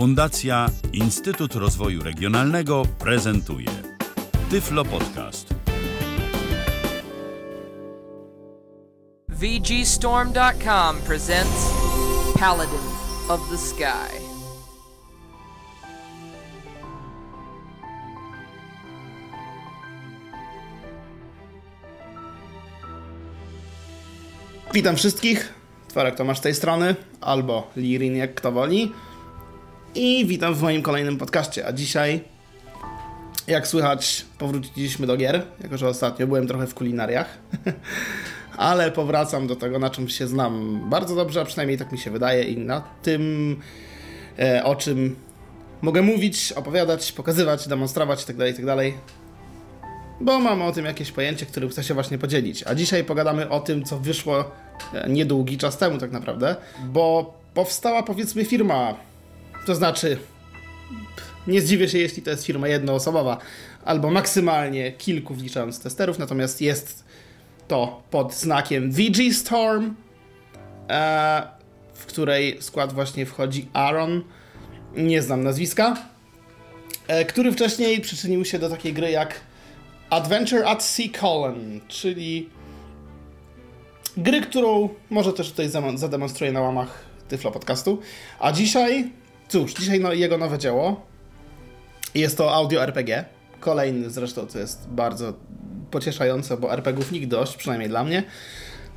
Fundacja Instytut Rozwoju Regionalnego prezentuje Tyflo Podcast. VGStorm.com presents Paladin of the Sky. Witam wszystkich. Tworek Tomasz z tej strony, albo Lirin, jak kto woli. I witam w moim kolejnym podcaście. A dzisiaj, jak słychać, powróciliśmy do gier, jako że ostatnio byłem trochę w kulinariach. Ale powracam do tego, na czym się znam bardzo dobrze, a przynajmniej tak mi się wydaje, i na tym, e, o czym mogę mówić, opowiadać, pokazywać, demonstrować itd., itd. Bo mam o tym jakieś pojęcie, którym chcę się właśnie podzielić. A dzisiaj pogadamy o tym, co wyszło e, niedługi czas temu tak naprawdę, bo powstała powiedzmy firma, to znaczy nie zdziwię się, jeśli to jest firma jednoosobowa, albo maksymalnie kilku wliczając testerów, natomiast jest to pod znakiem VG Storm, e, w której skład właśnie wchodzi Aaron, nie znam nazwiska, e, który wcześniej przyczynił się do takiej gry jak Adventure at Sea Colon, czyli gry, którą może też tutaj zademonstruję na łamach Tyflo Podcastu. A dzisiaj, cóż, dzisiaj no, jego nowe dzieło. Jest to audio RPG. Kolejny zresztą, co jest bardzo pocieszające, bo RPGów nigdy dość, przynajmniej dla mnie.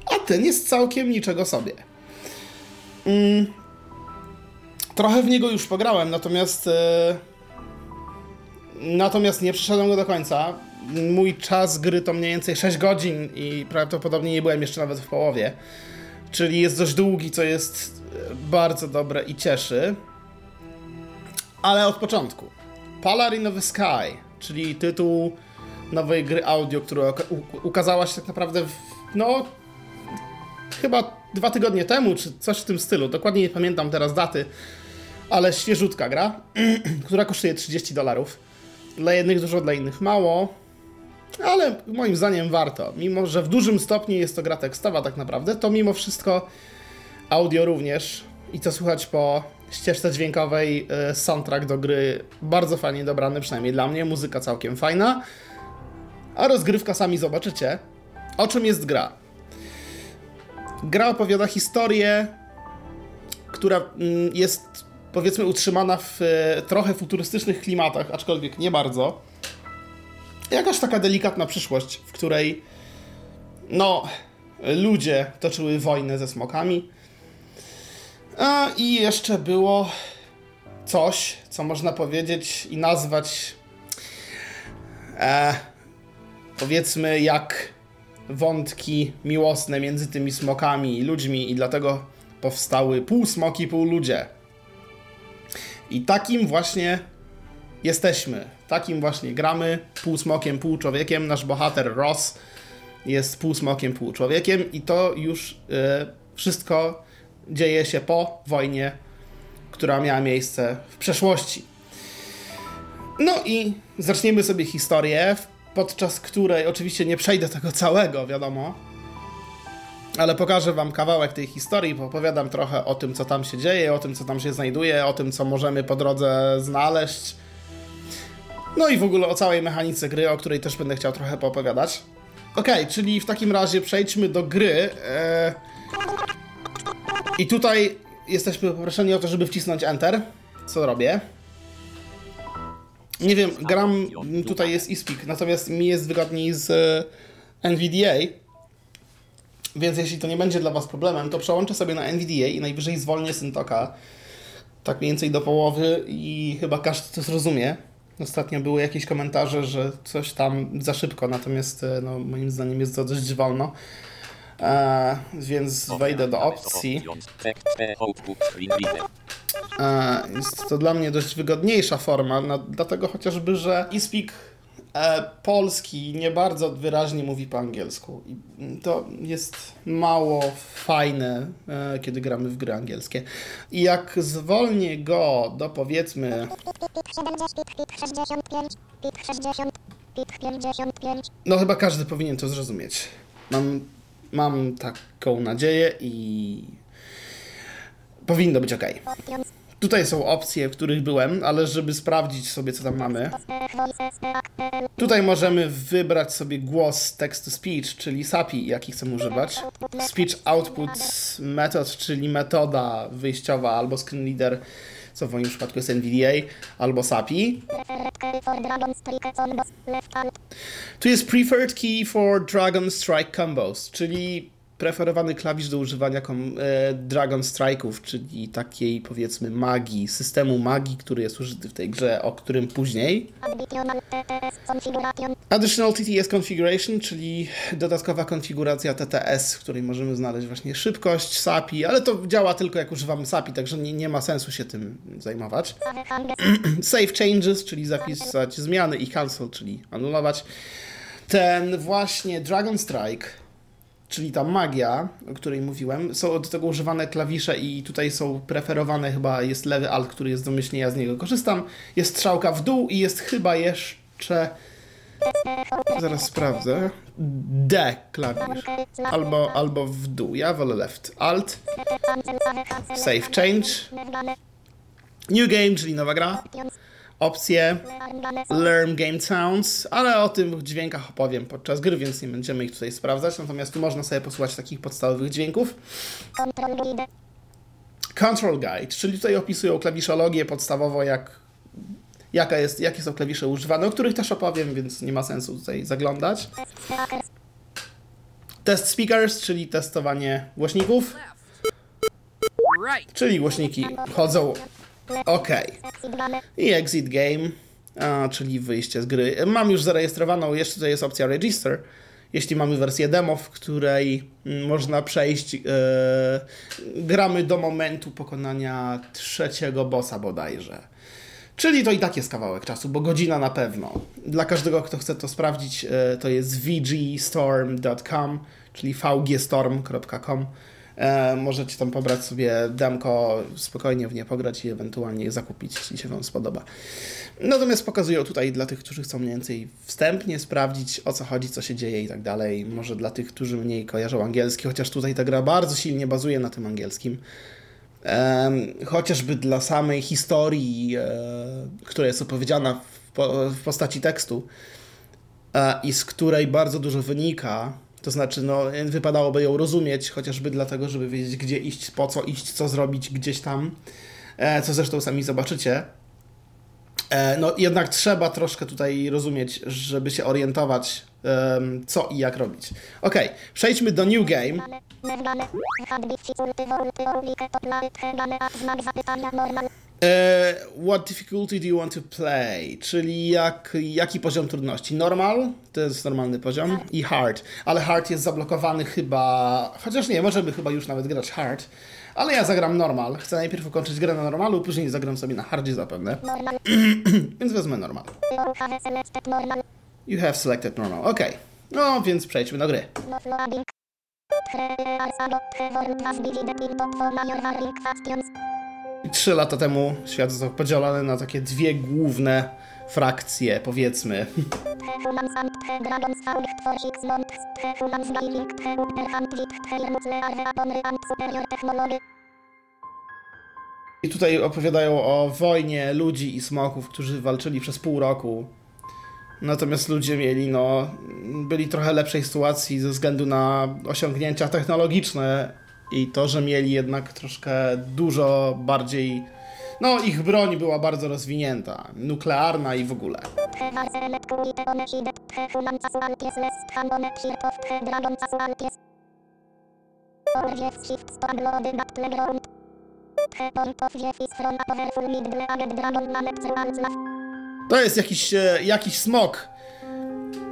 A ten jest całkiem niczego sobie. Mm. Trochę w niego już pograłem, natomiast... E, Natomiast nie przeszedłem go do końca. Mój czas gry to mniej więcej 6 godzin i prawdopodobnie nie byłem jeszcze nawet w połowie. Czyli jest dość długi, co jest bardzo dobre i cieszy. Ale od początku. Polar in the Sky, czyli tytuł nowej gry audio, która ukazała się tak naprawdę w, no chyba dwa tygodnie temu, czy coś w tym stylu. Dokładnie nie pamiętam teraz daty, ale świeżutka gra, która kosztuje 30 dolarów. Dla jednych dużo, dla innych mało, ale moim zdaniem warto. Mimo, że w dużym stopniu jest to gra tekstowa tak naprawdę, to mimo wszystko audio również i co słychać po ścieżce dźwiękowej, e, soundtrack do gry bardzo fajnie dobrany, przynajmniej dla mnie, muzyka całkiem fajna, a rozgrywka sami zobaczycie. O czym jest gra? Gra opowiada historię, która mm, jest powiedzmy utrzymana w e, trochę futurystycznych klimatach, aczkolwiek nie bardzo. Jakaś taka delikatna przyszłość, w której no ludzie toczyły wojnę ze smokami. A, I jeszcze było coś, co można powiedzieć i nazwać e, powiedzmy jak wątki miłosne między tymi smokami i ludźmi i dlatego powstały pół smoki, pół ludzie. I takim właśnie jesteśmy. Takim właśnie gramy. Pół smokiem, pół człowiekiem. Nasz bohater Ross jest pół smokiem, pół człowiekiem. I to już e, wszystko dzieje się po wojnie, która miała miejsce w przeszłości. No i zaczniemy sobie historię, podczas której oczywiście nie przejdę tego całego, wiadomo, ale pokażę wam kawałek tej historii, opowiadam trochę o tym, co tam się dzieje, o tym, co tam się znajduje, o tym, co możemy po drodze znaleźć. No i w ogóle o całej mechanice gry, o której też będę chciał trochę poopowiadać. Okej, czyli w takim razie przejdźmy do gry. e, I tutaj jesteśmy poproszeni o to, żeby wcisnąć Enter. Co robię? Nie wiem, gram, tutaj jest eSpeak, natomiast mi jest wygodniej z e, NVDA. Więc jeśli to nie będzie dla Was problemem, to przełączę sobie na NVDA i najwyżej zwolnię Syntoka tak mniej więcej do połowy i chyba każdy to zrozumie. Ostatnio były jakieś komentarze, że coś tam za szybko, natomiast e, no, moim zdaniem jest to dość wolno. E, więc wejdę do opcji. E, jest to dla mnie dość wygodniejsza forma, no, dlatego chociażby, że eSpeak e, polski nie bardzo wyraźnie mówi po angielsku. I to jest mało fajne, kiedy gramy w gry angielskie. I jak zwolnię go do powiedzmy No chyba każdy powinien to zrozumieć. Mam, mam taką nadzieję i powinno być ok. Tutaj są opcje, w których byłem, ale żeby sprawdzić sobie, co tam mamy. Tutaj możemy wybrać sobie głos text to speech, czyli SAPI, jaki chcemy używać. Speech output method, czyli metoda wyjściowa albo screen reader, co w moim przypadku jest NVDA, albo SAPI. Tu jest preferred key for Dragon Strike combos, czyli preferowany klawisz do używania e, Dragon Strike'ów, czyli takiej powiedzmy magii, systemu magii, który jest użyty w tej grze, o którym później. Additional TTS Configuration, czyli dodatkowa konfiguracja TTS, w której możemy znaleźć właśnie szybkość, SAPI, ale to działa tylko jak używamy SAPI, także nie, nie ma sensu się tym zajmować. Save Changes, czyli zapisać zmiany i Cancel, czyli anulować. Ten właśnie Dragon Strike czyli ta magia, o której mówiłem, są do tego używane klawisze i tutaj są preferowane chyba jest lewy alt, który jest domyślnie, ja z niego korzystam. Jest strzałka w dół i jest chyba jeszcze zaraz sprawdzę. D klawisz. Albo, albo w dół, ja wolę left. Alt. Save change. New game, czyli nowa gra opcje. Learn Game Sounds, ale o tym dźwiękach opowiem podczas gry, więc nie będziemy ich tutaj sprawdzać. Natomiast tu można sobie posłuchać takich podstawowych dźwięków. Control Guide, czyli tutaj opisują klawiszologię podstawowo, jak, jaka jest, jakie są klawisze używane, o których też opowiem, więc nie ma sensu tutaj zaglądać. Test Speakers, czyli testowanie głośników, czyli głośniki chodzą OK. I exit game, a, czyli wyjście z gry. Mam już zarejestrowaną, jeszcze tutaj jest opcja register. Jeśli mamy wersję demo, w której mm, można przejść, e, gramy do momentu pokonania trzeciego bossa bodajże. Czyli to i tak jest kawałek czasu, bo godzina na pewno. Dla każdego, kto chce to sprawdzić, e, to jest vgstorm.com, czyli vgstorm.com. E, możecie tam pobrać sobie demko, spokojnie w nie pograć i ewentualnie je zakupić, jeśli się Wam spodoba. Natomiast pokazują tutaj dla tych, którzy chcą mniej więcej wstępnie sprawdzić o co chodzi, co się dzieje i tak dalej. Może dla tych, którzy mniej kojarzą angielski, chociaż tutaj ta gra bardzo silnie bazuje na tym angielskim. Em, chociażby dla samej historii, e, która jest opowiedziana w, po, w postaci tekstu e, i z której bardzo dużo wynika, to znaczy, no, wypadałoby ją rozumieć, chociażby dlatego, żeby wiedzieć, gdzie iść, po co iść, co zrobić gdzieś tam, e, co zresztą sami zobaczycie. E, no, jednak trzeba troszkę tutaj rozumieć, żeby się orientować, co i jak robić. Ok, przejdźmy do New Game. E, what difficulty do you want to play? Czyli jak, jaki poziom trudności? Normal, to jest normalny poziom, i hard. Ale hard jest zablokowany chyba, chociaż nie, możemy chyba już nawet grać hard. Ale ja zagram normal. Chcę najpierw ukończyć grę na normalu, później zagram sobie na hardzie zapewne. więc wezmę normal. You have selected normal. Ok. No, więc przejdźmy do gry. Trzy lata temu świat został podzielony na takie dwie główne frakcje, powiedzmy. I tutaj opowiadają o wojnie ludzi i smoków, którzy walczyli przez pół roku. Natomiast ludzie mieli, no, byli trochę lepszej sytuacji ze względu na osiągnięcia technologiczne i to, że mieli jednak troszkę dużo bardziej. No, ich broń była bardzo rozwinięta, nuklearna i w ogóle. To jest jakiś, e, jakiś smok,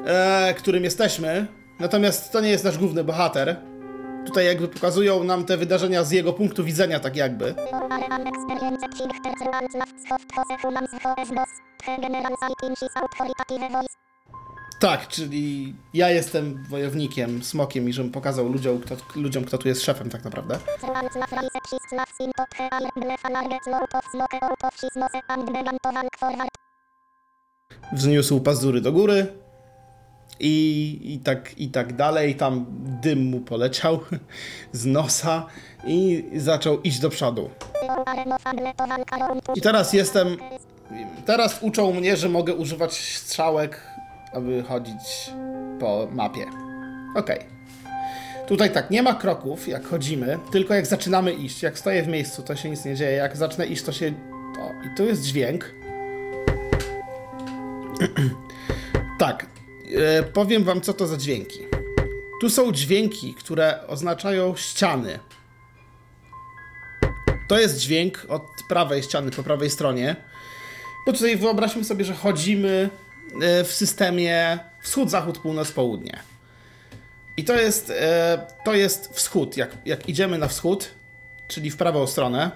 e, którym jesteśmy. Natomiast to nie jest nasz główny bohater. Tutaj jakby pokazują nam te wydarzenia z jego punktu widzenia, tak jakby. Tak, czyli ja jestem wojownikiem, smokiem i żebym pokazał ludziom kto, ludziom, kto tu jest szefem tak naprawdę. Wzniósł pazury do góry i, i, tak, i tak dalej. Tam dym mu poleciał z nosa i zaczął iść do przodu. I teraz jestem. Teraz uczą mnie, że mogę używać strzałek, aby chodzić po mapie. Okej. Tutaj tak, nie ma kroków, jak chodzimy, tylko jak zaczynamy iść. Jak stoję w miejscu, to się nic nie dzieje. Jak zacznę iść, to się. O, i tu jest dźwięk. tak, e, powiem wam, co to za dźwięki. Tu są dźwięki, które oznaczają ściany. To jest dźwięk od prawej ściany po prawej stronie. Bo tutaj wyobraźmy sobie, że chodzimy e, w systemie wschód, zachód, północ, południe. I to jest, e, to jest wschód. Jak, jak idziemy na wschód, czyli w prawą stronę,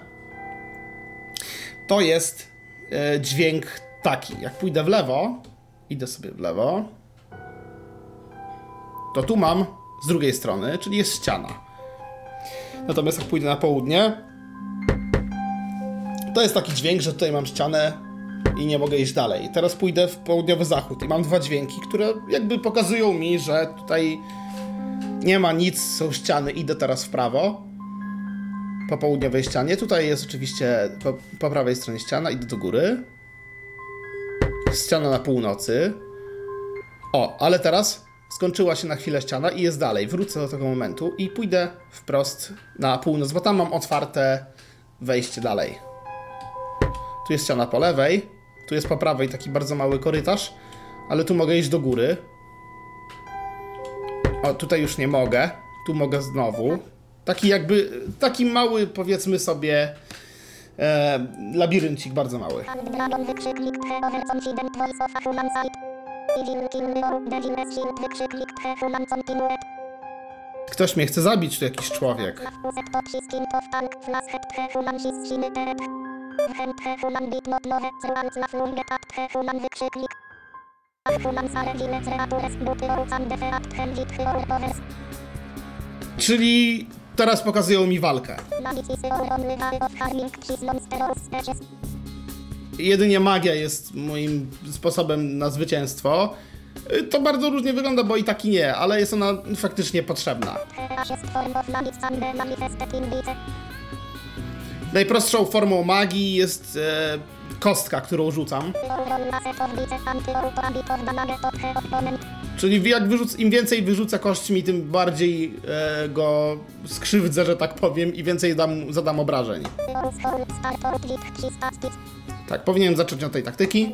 to jest dźwięk taki. Jak pójdę w lewo, idę sobie w lewo, to tu mam z drugiej strony, czyli jest ściana. Natomiast jak pójdę na południe, to jest taki dźwięk, że tutaj mam ścianę i nie mogę iść dalej. Teraz pójdę w południowy zachód i mam dwa dźwięki, które jakby pokazują mi, że tutaj nie ma nic, są ściany, idę teraz w prawo po południowej ścianie. Tutaj jest oczywiście po, po prawej stronie ściana, idę do góry. Ściana na północy. O, ale teraz skończyła się na chwilę ściana i jest dalej. Wrócę do tego momentu i pójdę wprost na północ, bo tam mam otwarte wejście dalej. Tu jest ściana po lewej, tu jest po prawej taki bardzo mały korytarz, ale tu mogę iść do góry. O, tutaj już nie mogę. Tu mogę znowu. Taki jakby, taki mały, powiedzmy sobie, e, labiryncik, bardzo mały. Ktoś mnie chce zabić, jakiś człowiek. Czyli teraz pokazują mi walkę. Jedynie magia jest moim sposobem na zwycięstwo. Y, To bardzo różnie wygląda, bo i tak i nie, ale jest ona faktycznie potrzebna. Najprostszą formą magii jest e, kostka, którą rzucam. Czyli jak wyrzuc, im więcej wyrzucę kośćmi, tym bardziej e, go skrzywdzę, że tak powiem, i więcej dam, zadam obrażeń. Tak, powinienem zacząć od tej taktyki.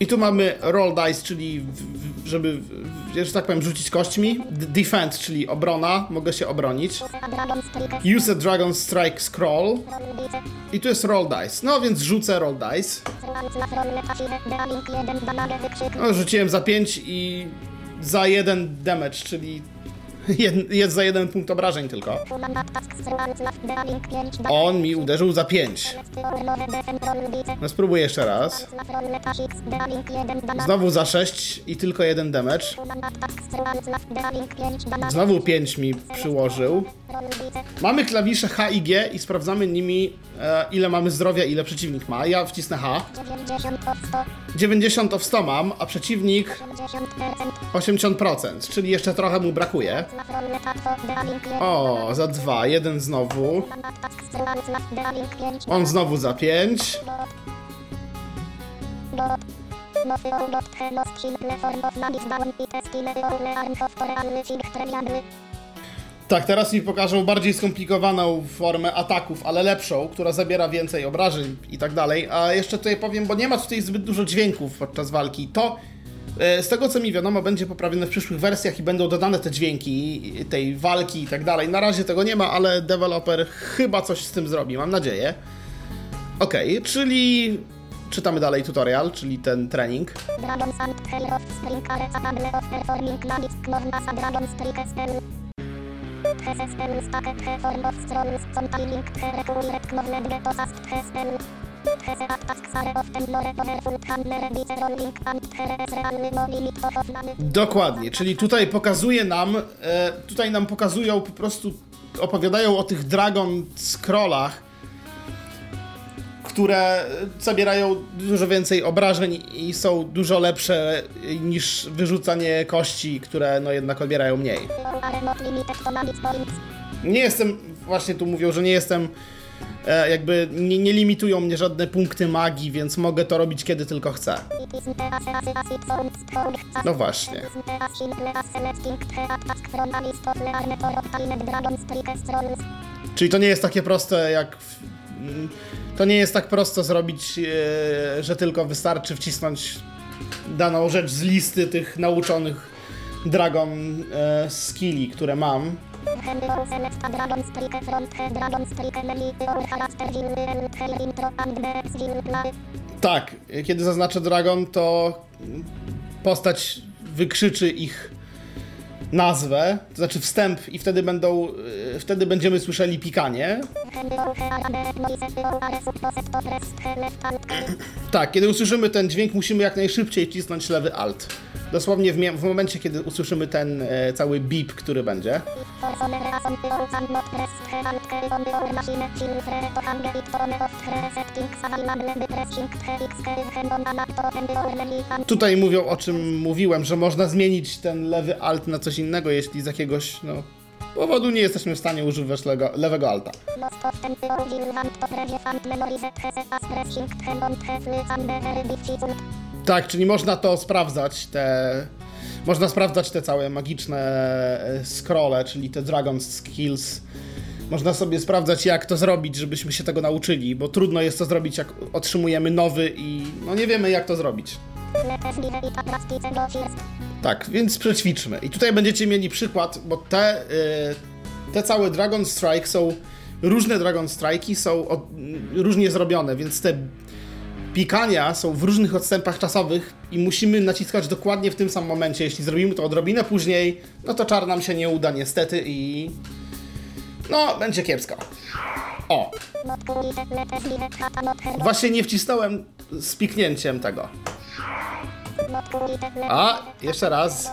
I tu mamy roll dice, czyli żeby, że tak powiem, rzucić kośćmi. D- defend, czyli obrona, mogę się obronić. Use a dragon strike scroll. I tu jest roll dice. No więc rzucę roll dice. 1. No, rzuciłem za 5 i za jeden damage, czyli jest za jeden punkt obrażeń tylko. Human attack zruant na dealing 5 damage. On mi uderzył za 5. Nowe defend roll vice. No spróbuję jeszcze raz. Na rolle pasive. Dealing 1 damage. Znowu za 6 i tylko jeden damage. Human attack zruant na dealing 5 damage. Znowu 5 mi przyłożył. Mamy klawisze H i G i sprawdzamy nimi e, ile mamy zdrowia, ile przeciwnik ma. Ja wcisnę H. 90 of 100. 90 of 100 mam, a przeciwnik 80%. 80%, czyli jeszcze trochę mu brakuje. Na rolle tatwo. Dealing 1. O, za 2, jeden znowu. Attack zruant na dealing 5 On znowu za 5. Dot. Nowy dot helos simple form of magic down it skille ole arm of torealny fig tremiadły. Tak, teraz mi pokażą bardziej skomplikowaną formę ataków, ale lepszą, która zabiera więcej obrażeń i tak dalej. A jeszcze tutaj powiem, bo nie ma tutaj zbyt dużo dźwięków podczas walki. To z tego co mi wiadomo, będzie poprawione w przyszłych wersjach i będą dodane te dźwięki tej walki i tak dalej. Na razie tego nie ma, ale deweloper chyba coś z tym zrobi, mam nadzieję. Okej, czyli czytamy dalej tutorial, czyli ten trening. Dokładnie, czyli tutaj pokazuje nam, e, tutaj nam pokazują po prostu, opowiadają o tych Dragon Scrollach, które zabierają dużo więcej obrażeń i są dużo lepsze niż wyrzucanie kości, które no jednak odbierają mniej. Nie jestem, właśnie tu mówią, że nie jestem, jakby nie, nie limitują mnie żadne punkty magii, więc mogę to robić kiedy tylko chcę. No właśnie. Czyli to nie jest takie proste jak. w- mm, To nie jest tak prosto zrobić, e, że tylko wystarczy wcisnąć daną rzecz z listy tych nauczonych Dragon e, skilli, które mam. Will and her intro and play. Tak, kiedy zaznaczę Dragon, to postać wykrzyczy ich nazwę, to znaczy wstęp i wtedy będą, e, wtedy będziemy słyszeli pikanie. Tak, kiedy usłyszymy ten dźwięk, musimy jak najszybciej wcisnąć lewy alt. Dosłownie w, w momencie, kiedy usłyszymy ten e, cały beep, który będzie. For some reason you cannot press the alt key on your machine. Feel free to hang it on off the settings available by pressing the X key hand on a laptop and your menu and Tutaj mówią o czym mówiłem, że można zmienić ten lewy alt na coś innego, jeśli z jakiegoś no, powodu nie jesteśmy w stanie używać lego, lewego alta. difficult. Tak, czyli można to sprawdzać, te... Można sprawdzać te całe magiczne e, scrolle, czyli te Dragon Skills. Można sobie sprawdzać, jak to zrobić, żebyśmy się tego nauczyli, bo trudno jest to zrobić, jak otrzymujemy nowy i no nie wiemy, jak to zrobić. Tak, więc przećwiczmy. I tutaj będziecie mieli przykład, bo te, y, te całe Dragon Strike są. Różne Dragon Strike'i są od, różnie zrobione, więc te pikania są w różnych odstępach czasowych i musimy naciskać dokładnie w tym samym momencie. Jeśli zrobimy to odrobinę później, no to czar nam się nie uda niestety i. No, będzie kiepsko. O, właśnie nie wcisnąłem z piknięciem tego. A, jeszcze raz.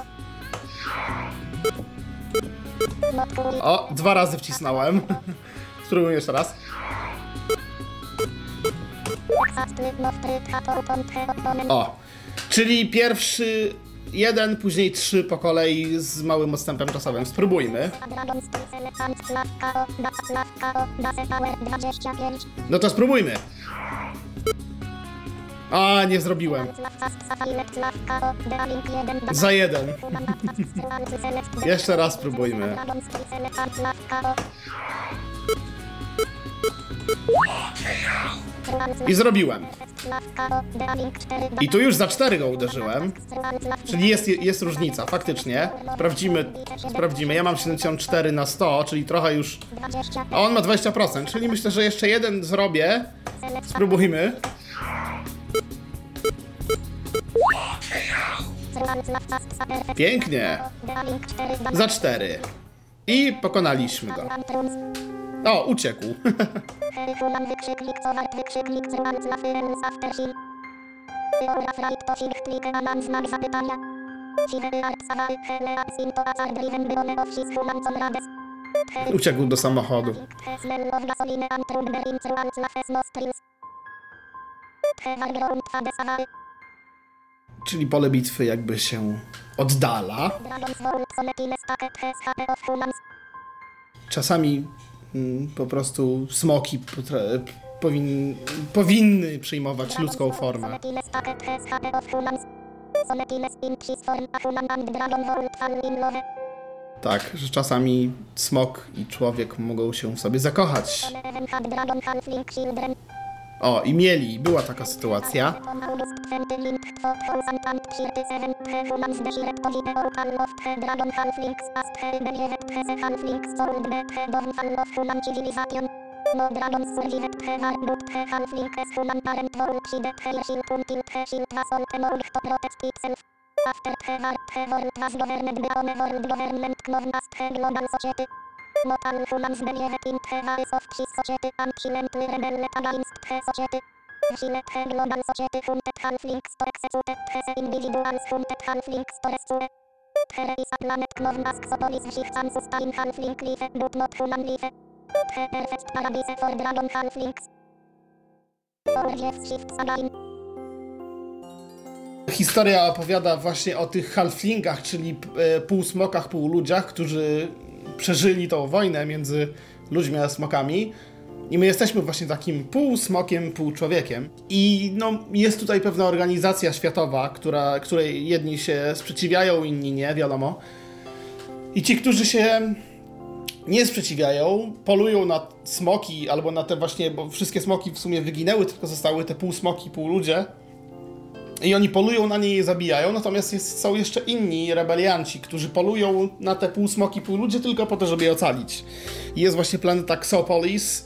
O, dwa razy wcisnąłem. Spróbujmy jeszcze raz. O, czyli pierwszy jeden, później trzy po kolei z małym odstępem czasowym. Spróbujmy. Dragon skill select slash KO, da slash KO, da se power 25. No to spróbujmy. A, nie zrobiłem. Slash fast select slash KO, da link 1 da Za jeden. Jeszcze raz spróbujmy. I zrobiłem. 4 I tu już za cztery go uderzyłem. Czyli jest, jest różnica, faktycznie. Sprawdzimy, sprawdzimy. Ja mam 74 na 100, czyli trochę już... 20 A on ma 20%, czyli myślę, że jeszcze jeden zrobię. Spróbujmy. Pięknie. 4 Za cztery. I pokonaliśmy go. O, uciekł. Uciekł do samochodu. Czyli pole bitwy jakby się oddala. Czasami po prostu smoki powin- powinny przyjmować ludzką formę. Tak, że czasami smok i człowiek mogą się w sobie zakochać. O, i mieli, była taka sytuacja. On August 20 link 2037 the humans desired to the opal of the dragon halflings as the believed the halflings sold the the downfall of human civilization. Dragons survived the war but the halflings human parent world hid the shield until the shield was all the more to protect itself. After world was governed by one world government known as the global society. All humans believed in ways of society and silently rebelled against society. Chile the global society hunted halflings to execute the individuals hunted halflings to rescue. There is a planet known as Xopolis can sustain halfling life but not human life. The perfect paradise for dragon halflings. Historia opowiada właśnie o tych halflingach, czyli e, półsmokach, półludziach, którzy przeżyli tą wojnę między ludźmi a smokami. I my jesteśmy właśnie takim półsmokiem, półczłowiekiem. I no, jest tutaj pewna organizacja światowa, która, której jedni się sprzeciwiają, inni nie, wiadomo. I ci, którzy się nie sprzeciwiają, polują na smoki albo na te właśnie, bo wszystkie smoki w sumie wyginęły, tylko zostały te półsmoki, półludzie. I oni polują na nie i je zabijają, natomiast jest, są jeszcze inni rebelianci, którzy polują na te półsmoki, półludzie tylko po to, żeby je ocalić. Jest właśnie planeta Xopolis,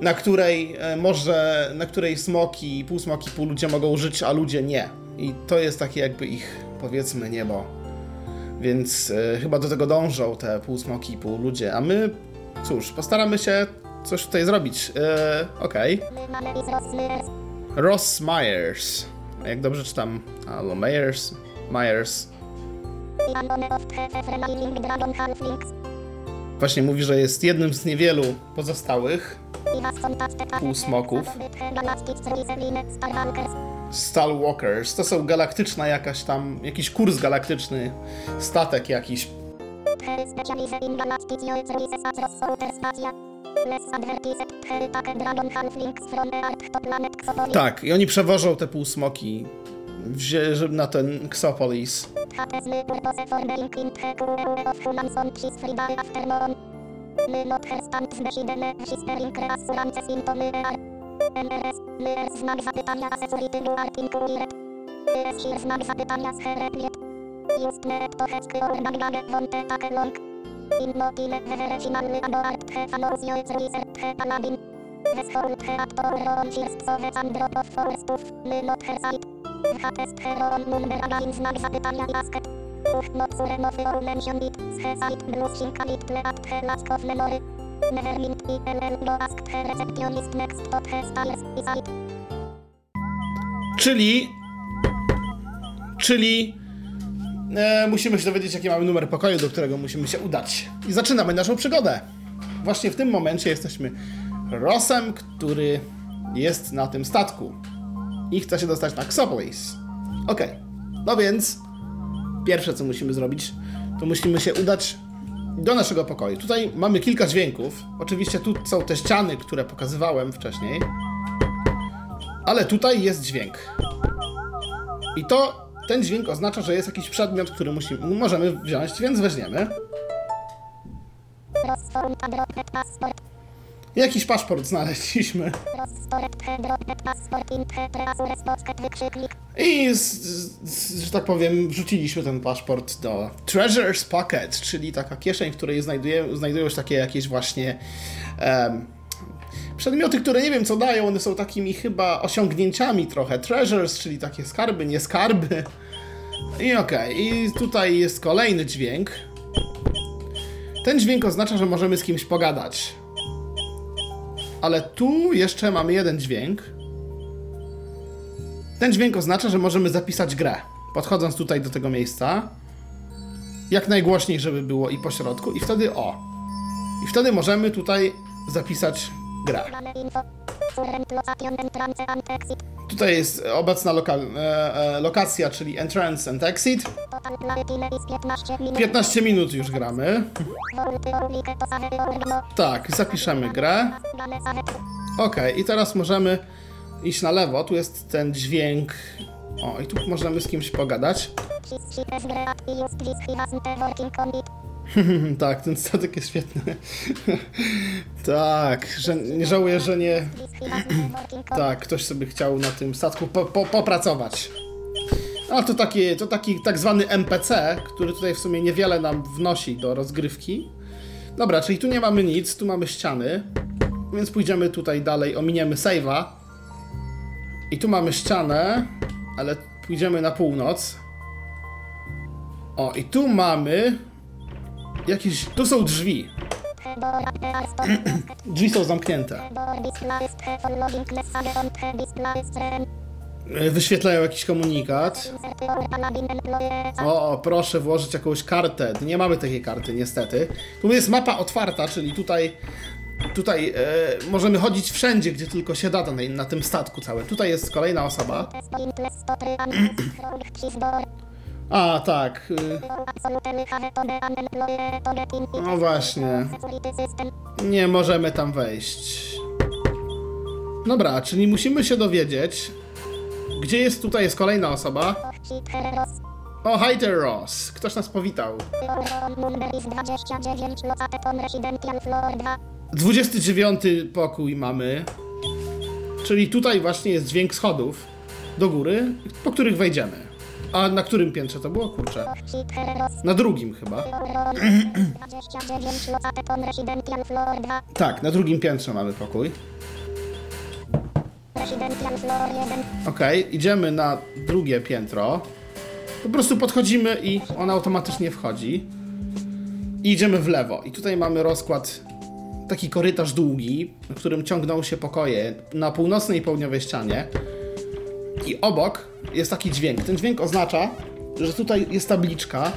na której e, może, na której smoki, półsmoki, półludzie mogą żyć, a ludzie nie. I to jest takie jakby ich, powiedzmy, niebo. Więc e, chyba do tego dążą te półsmoki i półludzie, a my, cóż, postaramy się coś tutaj zrobić. E, Okej. Ross Myers. Jak dobrze czytam. Albo Myers. Myers. Właśnie mówi, że jest jednym z niewielu pozostałych półsmoków. Stalwalkers. To są galaktyczna jakaś tam, jakiś kurs galaktyczny, statek jakiś. Tak, i oni przewożą te półsmoki żeby na ten Xopolis. Znak zapytania. Just net to hecky or nagbage wonte take long. Innotile vevere finalny aboart he fanosio etruiser he paladin. Veshol he attoron first sove androp of forstów. My not her site. Hatest heron number again znak zapytania asket. Uch not sure no for mention it. He site plus shinkalit tle at he lack of memory. Nevermind i ll do ask receptionist next tot he stars i site. Czyli. Czyli. E, musimy się dowiedzieć, jaki mamy numer pokoju, do którego musimy się udać. I zaczynamy naszą przygodę. Właśnie w tym momencie jesteśmy Rossem, który jest na tym statku. I chce się dostać na Xopolis. Okej. No więc. Pierwsze, co musimy zrobić, to musimy się udać do naszego pokoju. Tutaj mamy kilka dźwięków. Oczywiście tu są te ściany, które pokazywałem wcześniej. Ale tutaj jest dźwięk. I to ten dźwięk oznacza, że jest jakiś przedmiot, który musimy, możemy wziąć, więc weźmiemy. Jakiś paszport znaleźliśmy. I, z, z, że tak powiem, wrzuciliśmy ten paszport do Treasures Pocket, czyli taka kieszeń, w której znajduje, znajdują się takie jakieś właśnie em, przedmioty, które nie wiem co dają, one są takimi chyba osiągnięciami trochę. Treasures, czyli takie skarby, nie skarby. I okej, i tutaj jest kolejny dźwięk. Ten dźwięk oznacza, że możemy z kimś pogadać. Ale tu jeszcze mamy jeden dźwięk. Ten dźwięk oznacza, że możemy zapisać grę. Podchodząc tutaj do tego miejsca, jak najgłośniej, żeby było i po środku, i wtedy o. I wtedy możemy tutaj zapisać exit. Tutaj jest obecna lokal, e, e, lokacja, czyli entrance and exit. Total play time is 15 minut. 15 minut już gramy. Tak, zapiszemy grę. Ok, i teraz możemy iść na lewo. Tu jest ten dźwięk. O, i tu możemy z kimś pogadać. Tak, ten statek jest świetny. tak, że nie żałuję, że nie. Tak, ktoś sobie chciał na tym statku po, po, popracować. A to taki, to taki tak zwany NPC, który tutaj w sumie niewiele nam wnosi do rozgrywki. Dobra, czyli tu nie mamy nic, tu mamy ściany. Więc pójdziemy tutaj dalej, ominiemy save'a. I tu mamy ścianę, ale pójdziemy na północ. O, i tu mamy jakieś. Tu są drzwi. Drzwi są zamknięte. E, Wyświetlają jakiś komunikat. O, o, proszę włożyć jakąś kartę. Nie mamy takiej karty, niestety. Tu jest mapa otwarta, czyli tutaj Tutaj e, możemy chodzić wszędzie, gdzie tylko się da na, na tym statku całym. Tutaj jest kolejna osoba. A, tak. y, No właśnie. Nie możemy tam wejść. Dobra, czyli musimy się dowiedzieć, gdzie jest tutaj jest kolejna osoba. O, hi there, Ross. Ktoś nas powitał. Your number is 29 Locateton Residential Floor 2. 29 pokój mamy. Czyli tutaj właśnie jest dźwięk schodów do góry, po których wejdziemy. A na którym piętrze to było? Kurczę. Na drugim chyba. Your 29 Locateton Residential Floor 2. Tak, na drugim piętrze mamy pokój. Residential Floor 1. Okej, idziemy na drugie piętro. Po prostu podchodzimy i on automatycznie wchodzi. I idziemy w lewo. I tutaj mamy rozkład, taki korytarz długi, na którym ciągną się pokoje na północnej i południowej ścianie. I obok jest taki dźwięk. Ten dźwięk oznacza, że tutaj jest tabliczka.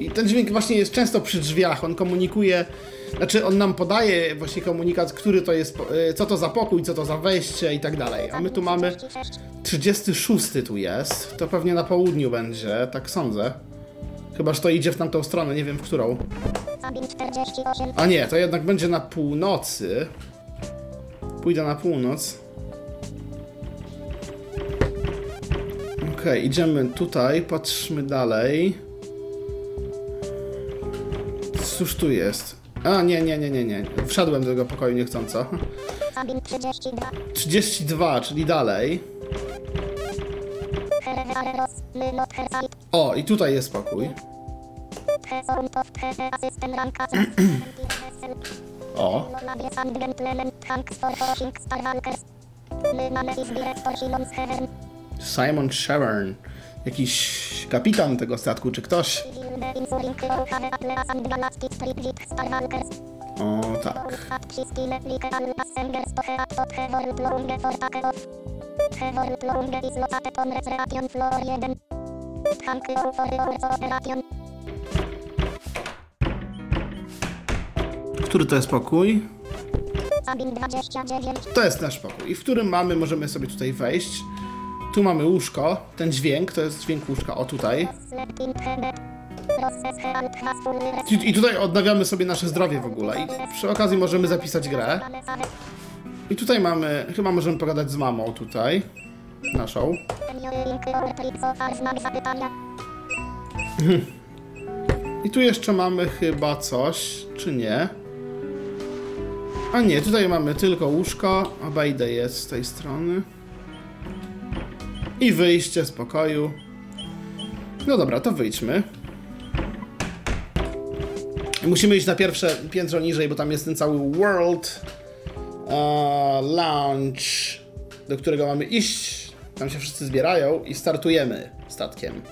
I ten dźwięk właśnie jest często przy drzwiach. On komunikuje, znaczy on nam podaje właśnie komunikat, który to jest, y, co to za pokój, co to za wejście i tak dalej. A my tu mamy 36 tu jest. To pewnie na południu będzie, tak sądzę. Chyba, że to idzie w tamtą stronę, nie wiem w którą. Sabin 48. A nie, to jednak będzie na północy. Pójdę na północ. Okej, idziemy tutaj, patrzmy dalej. Cóż tu jest? A, nie, nie, nie, nie, nie. Wszedłem do tego pokoju niechcąco. Sabin 32. 32, czyli dalej. Hersite. O, i tutaj jest pokój. O, Simon Shevern. Jakiś kapitan tego statku, czy ktoś? O, tak. At wszystkie like all passengers to head to the world longe for take off. The world longe is located on reservation floor 1. Thank you for your cooperation. Który to jest pokój? Sabin 29. To jest nasz pokój. I w którym mamy, możemy sobie tutaj wejść. Tu mamy łóżko. Ten dźwięk, to jest dźwięk łóżka. O, tutaj. I, I tutaj odnawiamy sobie nasze zdrowie w ogóle. I przy okazji możemy zapisać grę. I tutaj mamy, chyba możemy pogadać z mamą tutaj. Naszą. I tu jeszcze mamy chyba coś, czy nie? A nie, tutaj mamy tylko łóżko. Obejdę je z tej strony. I wyjście z pokoju. No dobra, to wyjdźmy. Musimy iść na pierwsze piętro niżej, bo tam jest ten cały World uh, Lounge, do którego mamy iść. Tam się wszyscy zbierają i startujemy statkiem.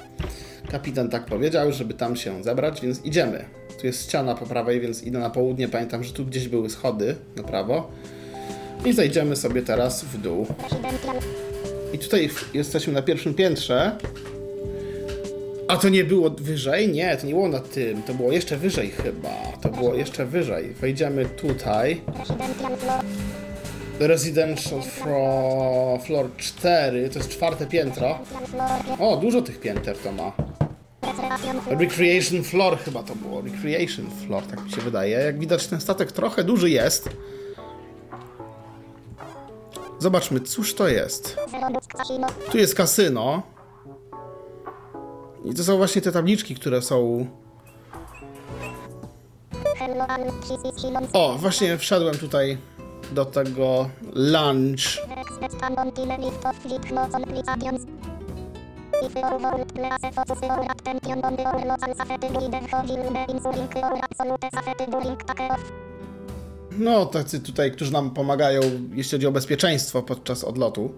Kapitan tak powiedział, żeby tam się zebrać, więc idziemy. Tu jest ściana po prawej, więc idę na południe. Pamiętam, że tu gdzieś były schody na prawo. I zejdziemy sobie teraz w dół. I tutaj jesteśmy na pierwszym piętrze. A to nie było wyżej? Nie, to nie było nad tym. To było jeszcze wyżej chyba. To było jeszcze wyżej. Wejdziemy tutaj. Residential floor. Residential floor, floor 4. To jest czwarte piętro. O, dużo tych pięter to ma. Recreation Floor chyba to było. Recreation Floor, tak mi się wydaje. Jak widać, ten statek trochę duży jest. Zobaczmy, cóż to jest. Tu jest kasyno. I to są właśnie te tabliczki, które są. O, właśnie wszedłem tutaj do tego lunch. No tacy tutaj, którzy nam pomagają, jeśli chodzi o bezpieczeństwo podczas odlotu.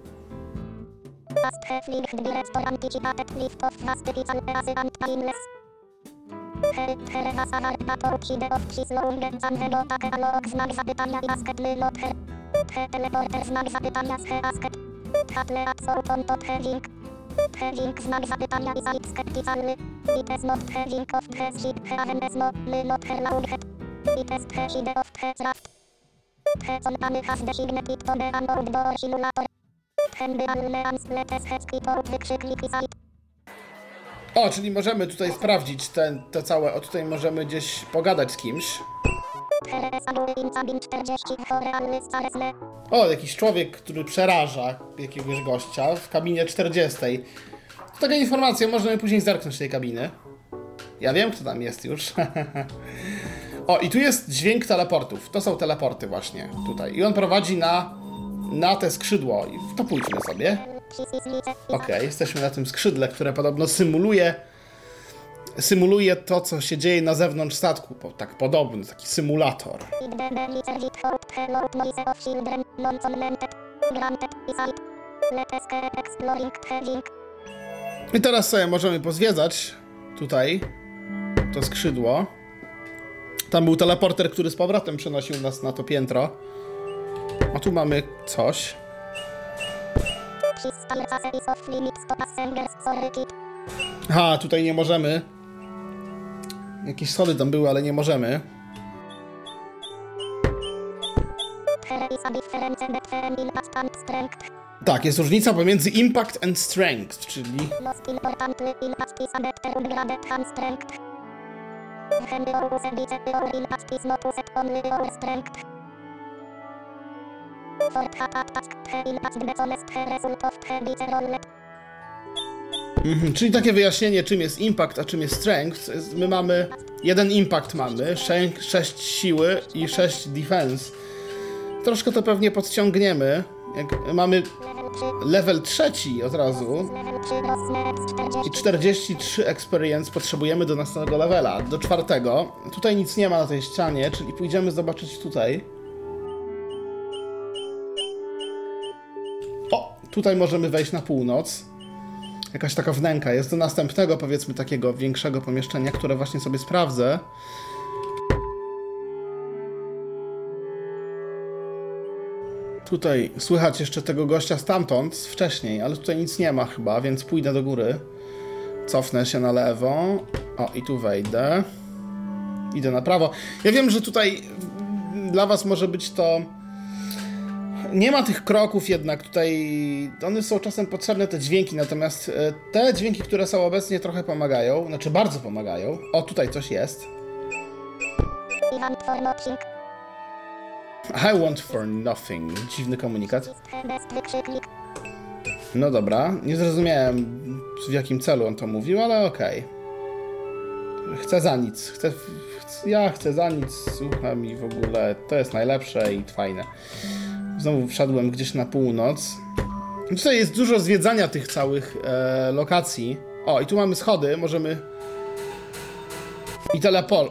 Alok znak zapytania i asket lylot her. He teleporter znak zapytania z he asket. Hatle absolut on tot heading. Heading znak zapytania i not heading of the ship he haven is no O, czyli możemy tutaj sprawdzić ten, to całe, o tutaj możemy gdzieś pogadać z kimś. Teresa Buin Cabin 40 Realny Staresle. O, jakiś człowiek, który przeraża jakiegoś gościa w kabinie 40. To taka informacja, możemy później zerknąć tej kabiny. Ja wiem, kto tam jest już. o, i tu jest dźwięk teleportów. To są teleporty właśnie tutaj. I on prowadzi na, na te skrzydło. I to pójdźmy sobie. Okej, jesteśmy na tym skrzydle, które podobno symuluje symuluje to, co się dzieje na zewnątrz statku. Tak podobny, taki symulator. I teraz sobie możemy pozwiedzać tutaj to skrzydło. Tam był teleporter, który z powrotem przenosił nas na to piętro. A tu mamy coś. Aha, tutaj nie możemy. Jakieś schody tam były, ale nie możemy. Tak, jest różnica pomiędzy impact and strength, czyli Mhm, czyli takie wyjaśnienie, czym jest impact, a czym jest strength. My mamy jeden impact mamy, 6 siły i 6 defense. Troszkę to pewnie podciągniemy. Jak mamy level trzeci od razu i 43 experience potrzebujemy do następnego levela, do czwartego. Tutaj nic nie ma na tej ścianie, czyli pójdziemy zobaczyć tutaj. O, tutaj możemy wejść na północ jakaś taka wnęka jest do następnego, powiedzmy, takiego większego pomieszczenia, które właśnie sobie sprawdzę. Tutaj słychać jeszcze tego gościa stamtąd, wcześniej, ale tutaj nic nie ma chyba, więc pójdę do góry. Cofnę się na lewo. O, i tu wejdę. Idę na prawo. Ja wiem, że tutaj dla was może być to nie ma tych kroków jednak tutaj, one są czasem potrzebne te dźwięki, natomiast e, te dźwięki, które są obecnie trochę pomagają, znaczy bardzo pomagają. O, tutaj coś jest. I want for nothing. Dziwny komunikat. No dobra, nie zrozumiałem w jakim celu on to mówił, ale okej. Okay. Chcę za nic. Chcę, ja chcę za nic, słucham i w ogóle to jest najlepsze i fajne. Znowu wszedłem gdzieś na północ. Tutaj jest dużo zwiedzania tych całych e, lokacji. O, i tu mamy schody, możemy... I telepol.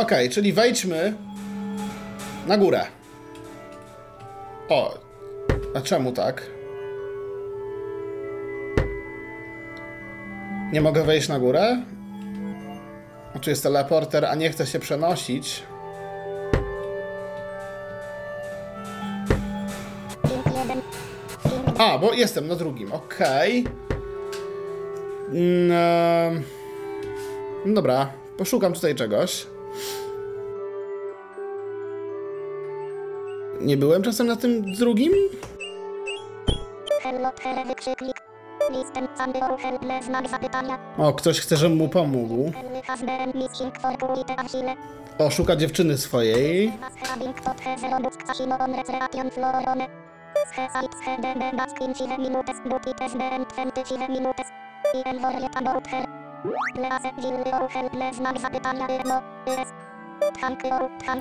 okay, czyli wejdźmy na górę. O, a czemu tak? Nie mogę wejść na górę? Tu jest teleporter, a nie chcę się przenosić. A, bo jestem na drugim, okej. Okay. Mm, no dobra, poszukam tutaj czegoś. Nie byłem czasem na tym drugim? O, ktoś chce, żebym mu pomógł. O, szuka dziewczyny swojej.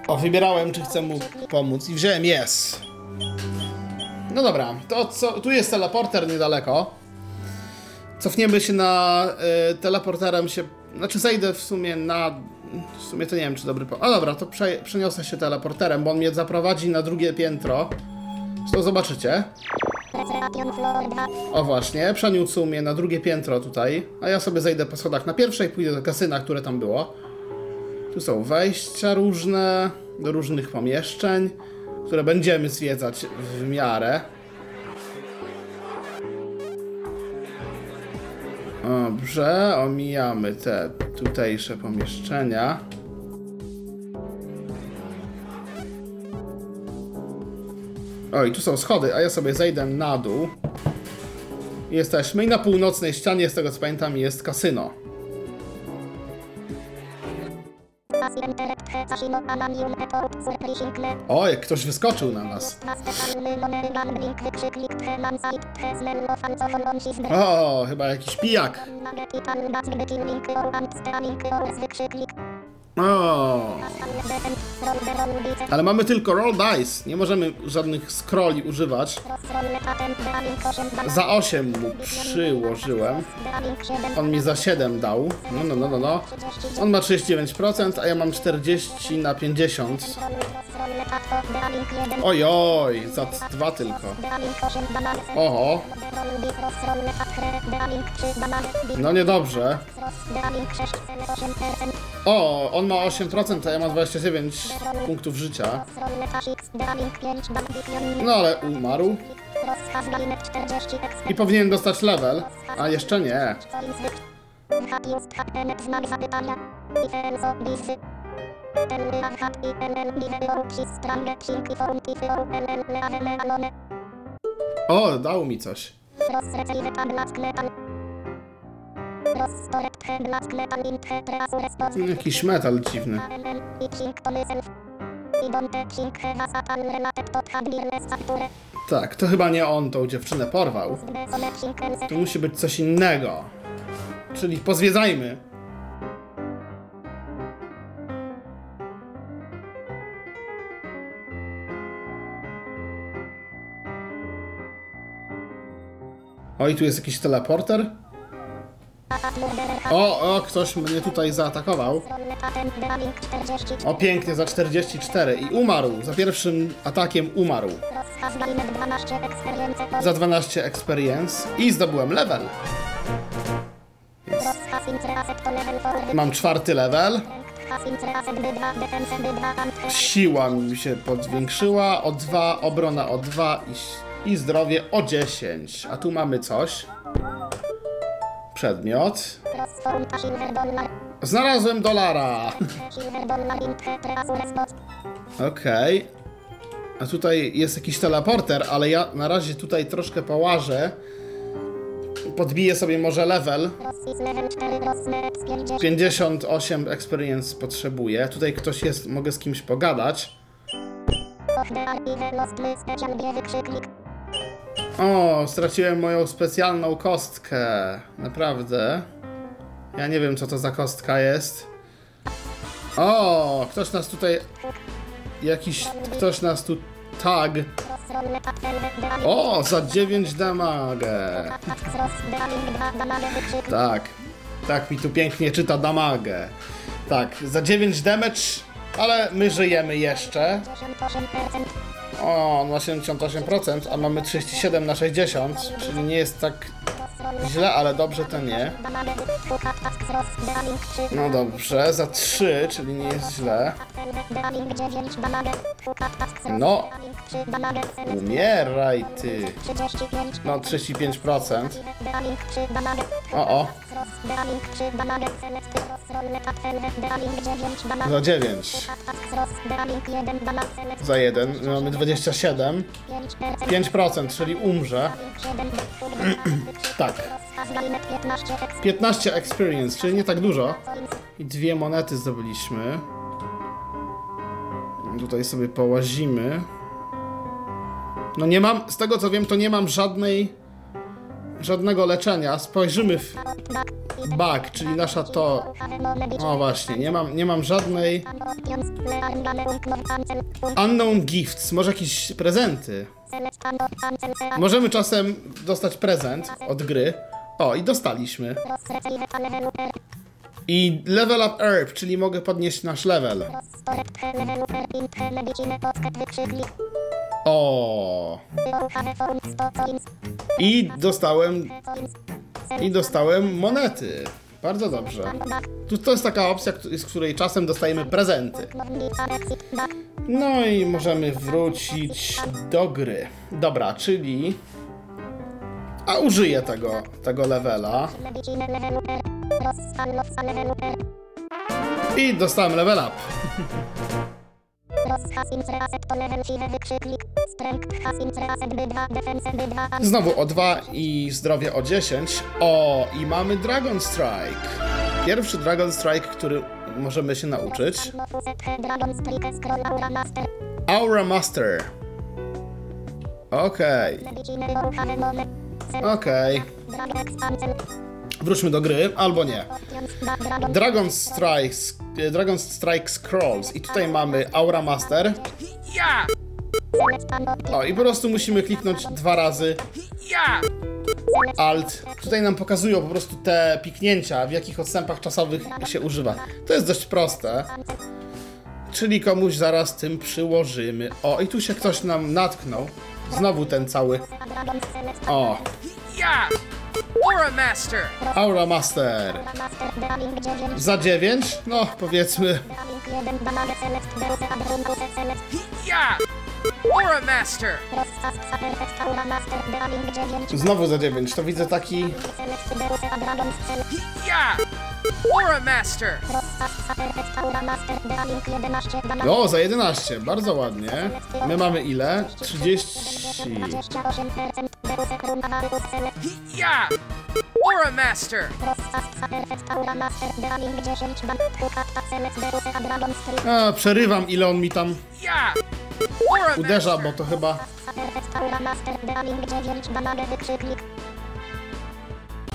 O, wybierałem, czy chcę mu pomóc i wziąłem yes. No dobra, to co, tu jest teleporter niedaleko. Cofniemy się na y, teleporterem się, znaczy zejdę w sumie na, W sumie to nie wiem, czy dobry po... A dobra, to prze... przeniosę się teleporterem, bo on mnie zaprowadzi na drugie piętro. To zobaczycie. Recreation floor 2. O właśnie, przeniósł mnie na drugie piętro tutaj, a ja sobie zejdę po schodach na pierwsze i pójdę do kasyna, które tam było. Tu są wejścia różne, do różnych pomieszczeń, które będziemy zwiedzać w miarę. Dobrze, omijamy te tutejsze pomieszczenia. O, i tu są schody, a ja sobie zejdę na dół. Jesteśmy i na północnej ścianie, z tego co pamiętam, jest kasyno. O, jak ktoś wyskoczył na nas. O, chyba jakiś pijak. O, ale mamy tylko roll dice. Nie możemy żadnych scrolli używać. Roll patent gambling 8 dam. Za 8 mu przyłożyłem. Gambling 7. On mi za 7 dał. No, no, no, no, no. On ma 39%, a ja mam 40 na 50. Roll pato gambling 1. Ojoj, za 2 tylko. Gambling 8 banan. Oho, Roll dice roll roll pat he gambling 3 banan. no niedobrze. Gambling 6 8%. O, on ma 8%, a ja mam 29 punktów życia. Roll pasix gambling 5 banan. No ale umarł. Rozkaz galinek 40 ekspert. I powinien dostać level, a jeszcze nie. O, dał mi coś. Jakiś metal dziwny. Tak, to chyba nie on tą dziewczynę porwał. To musi być coś innego. Czyli pozwiedzajmy. O, i tu jest jakiś teleporter. O, o, ktoś mnie tutaj zaatakował. Rolle patent gambling 40. O, pięknie, za 44. I umarł. Za pierwszym atakiem umarł. Rozkaz galinek 12 experience. Za 12 experience. I zdobyłem level. Rozkaz intraset to level 4. Mam czwarty level. Has intraset B2 defense B2 and he. Siła mi się podwiększyła o 2, obrona o 2 i, i zdrowie o 10. A tu mamy coś. Przedmiot. Znalazłem dolara. Okej. A tutaj jest jakiś teleporter, ale ja na razie tutaj troszkę połażę. Podbiję sobie może level. Rossis level 4 Rossnet z 50. 58 experience potrzebuję. Tutaj ktoś jest, mogę z kimś pogadać. O, straciłem moją specjalną kostkę. Naprawdę. Ja nie wiem, co to za kostka jest. O, ktoś nas tutaj. Jakiś. Ktoś nas tu tag. O, za 9 damage. Cross gambling 2 damage wykrzyknik. Tak. Tak mi tu pięknie czyta damage. Tak, za 9 damage, ale my żyjemy jeszcze. 88%. O, on ma 78%, a mamy 37 na 60, czyli nie jest tak źle, ale dobrze to nie. Damage Fukat task cross gambling 3. No dobrze, za 3, czyli nie jest źle. Gambling 9 damage. Fukat task cross No, gambling 3 damage. umieraj ty. 35. No, 35%. Gambling 3 damage. O, o, Cross gambling 3 damage. Celesty cross rolle patel gambling 9 damage. za 9. Task cross gambling 1 damage. Celesty Za 1, mamy 27. 5%. 5%, czyli umrze. 7. Tak. Rozkaz galinek 15. Eks. 15 experience, czyli nie tak dużo. I dwie monety zdobyliśmy. Tutaj sobie połazimy. No nie mam, z tego co wiem, to nie mam żadnej, żadnego leczenia. Spojrzymy w bug, czyli nasza to... O właśnie, nie mam, nie mam żadnej... Unknown gifts, może jakieś prezenty. Możemy czasem dostać prezent od gry. O, i dostaliśmy. I level up herb, czyli mogę podnieść nasz level. O. Have found 100 coins. I dostałem i dostałem monety. Bardzo dobrze. Tu to jest taka opcja, z której czasem dostajemy prezenty. No i możemy wrócić do gry. Dobra, czyli a użyję tego tego levela i dostałem level up. Znowu o 2 i zdrowie o 10. O, i mamy Dragon Strike. Pierwszy Dragon Strike, który możemy się nauczyć. Aura Master. Okej, Moment. okej. Expansion. Wróćmy do gry, albo nie. Dragon. Dragon Strike, Dragon Strike Scrolls i tutaj mamy Aura Master. Pano. O, i po prostu musimy kliknąć dwa razy Yeah! Alt. Tutaj nam pokazują po prostu te piknięcia, w jakich odstępach czasowych się używa. To jest dość proste. Czyli komuś zaraz tym przyłożymy. O, i tu się ktoś nam natknął. Znowu ten cały. O, Yeah! Aura Master! Aura Master. Master Draling 9. Za 9? No, powiedzmy. Draling 1 Damage Select Deuse Adrunkuse Select. Yeah! Aura Master! Rozsas Perfect Aura Master Draling 9. Znowu za 9. To widzę taki. Yeah! Aura Master! Rozsas Perfect Aura Master Draling 11 Damage O, za 11. Bardzo ładnie. My mamy ile? 30. 28% Deuse Krumavarius Select. Yeah! Aura Master! Rozsas Perfect Aura Master Draling 10 Damage Hukata Select Deuse Dragon Street. A, przerywam ile on mi tam Yeah! Uderza, bo to chyba. Perfect Aura Master Draling 9 Damage wykrzyknik.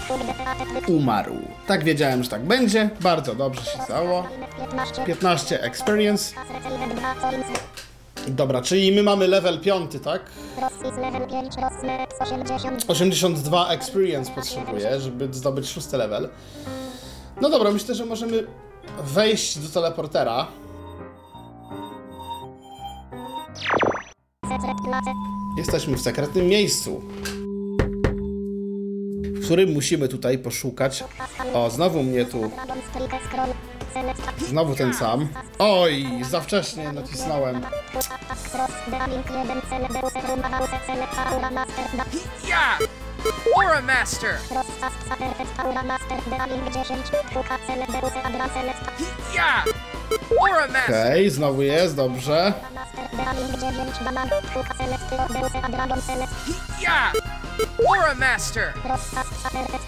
Kurde, Atet wykrzyknik. umarł. Tak wiedziałem, że tak będzie. Bardzo dobrze się stało. 15 15 experience. Receive 2 coins. Dobra, czyli my mamy level 5, tak? Rossis level 5 Rosnet 80 82 experience potrzebuję, żeby zdobyć szósty level. No dobra, myślę, że możemy wejść do teleportera. Jesteśmy w sekretnym miejscu, w którym musimy tutaj poszukać. O, znowu mnie tu, znowu ten sam. Oj, za wcześnie nacisnąłem. Task Cross Draling 1 Cele Deuse Krumavarius Select Aura Master Yeah! Aura Master! Cross Task Perfect Aura Master Draling 10 Huka Cele Deuse Adra Select Yeah! Aura Master! Okej, znowu jest, dobrze. Master Draling 9 Damage Huka Celestio Deuse Dragon Select Yeah! Aura Master! Perfect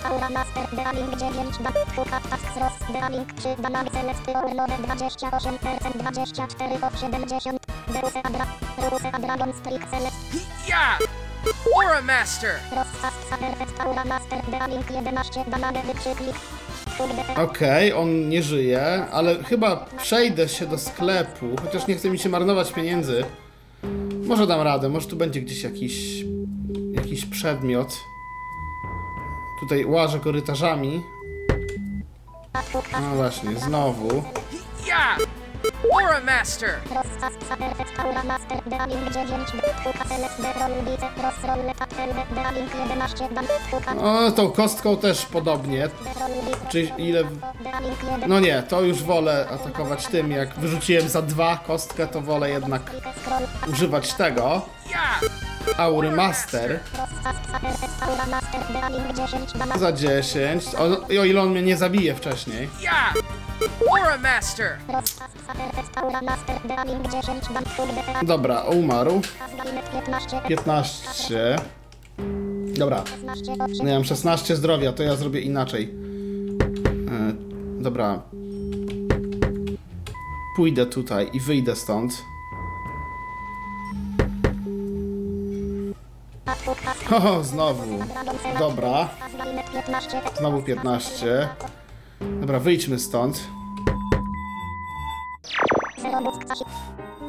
Aura Master Draling 9 Damage Huka Task Cross Draling 3 Damage Celestio Nowe 28% 24 of 70 Deuse Adra Deuse Dragon Strike Select Yeah! Aura Master! Cross Task Perfect Aura Master Draling 11 Damage wykrzyknik Kurde Okej, on nie żyje, ale chyba przejdę się do sklepu, chociaż nie chce mi się marnować pieniędzy. Może dam radę, może tu będzie gdzieś jakiś, jakiś przedmiot. Tutaj łażę korytarzami. No właśnie, znowu. Aura Master! Cross Task Perfect Aura Master Draling 9 Huka Select Deron Bice Cross Roll Tatel Draling 11 Damage Huka O, tą kostką też podobnie. Czy ile... Draling 1 No nie, to już wolę atakować tym. Jak wyrzuciłem za dwa kostkę, to wolę jednak używać tego. Aury Master. Cross Task Perfect Aura Master Draling 10 Damage Za 10. O, o ile on mnie nie zabije wcześniej. Aura Master! Cross Task Perfect Aura Master Draling 10 Damage Kurde Dobra, umarł. Gabinet 15 15. Dobra, 15 8 no ja mam 16 zdrowia, to ja zrobię inaczej. E, dobra. Pójdę tutaj i wyjdę stąd. O, znowu. Dobra, Gabinet 15 znowu 15. Dobra, wyjdźmy stąd.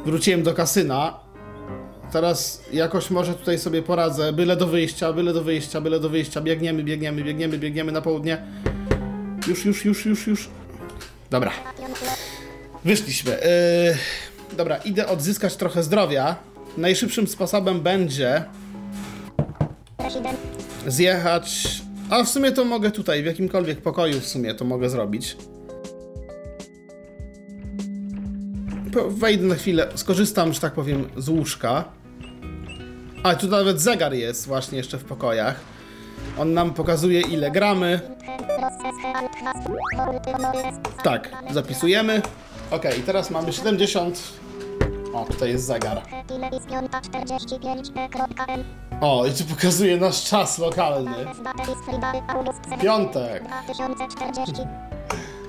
Wróciłem do kasyna. Teraz jakoś może tutaj sobie poradzę. Byle do wyjścia, byle do wyjścia, byle do wyjścia. Biegniemy, biegniemy, biegniemy, biegniemy na południe. Już, już, już, już, już. Dobra, wyszliśmy. Yy, dobra, idę odzyskać trochę zdrowia. Najszybszym sposobem będzie zjechać. A w sumie to mogę tutaj, w jakimkolwiek pokoju w sumie to mogę zrobić. Wejdę na chwilę, skorzystam, że tak powiem, z łóżka. A tu nawet zegar jest właśnie jeszcze w pokojach. On nam pokazuje ile gramy. Tak, zapisujemy. Ok, teraz mamy 70. O, tutaj jest zegar. Ile jest piąta 45 e.m. O, i tu pokazuje nasz czas lokalny. Piątek. 2040.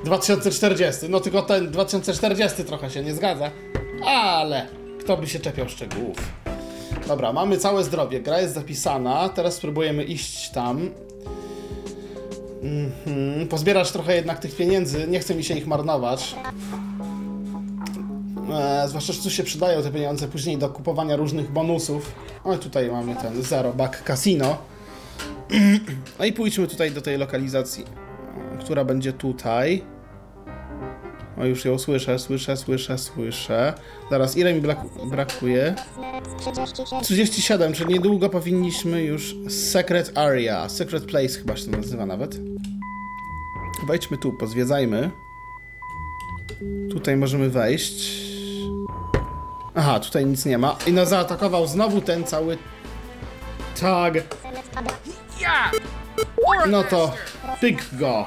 2040. No tylko ten 2040 trochę się nie zgadza. Ale kto by się czepiał szczegółów. Dobra, mamy całe zdrowie. Gra jest zapisana. Teraz spróbujemy iść tam. Mhm. Pozbierać trochę jednak tych pieniędzy. Nie chce mi się ich marnować. E, zwłaszcza, że tu się przydają te pieniądze później do kupowania różnych bonusów. O, tutaj mamy ten Zero Back Casino. No i pójdźmy tutaj do tej lokalizacji, która będzie tutaj. O, już ją słyszę, słyszę, słyszę, słyszę. Zaraz, ile mi brak- brakuje? 37. 37, czyli niedługo powinniśmy już Secret Area, Secret Place chyba się to nazywa nawet. Wejdźmy tu, pozwiedzajmy. Tutaj możemy wejść. Aha, tutaj nic nie ma. I no zaatakował znowu ten cały tag. No to pyk go.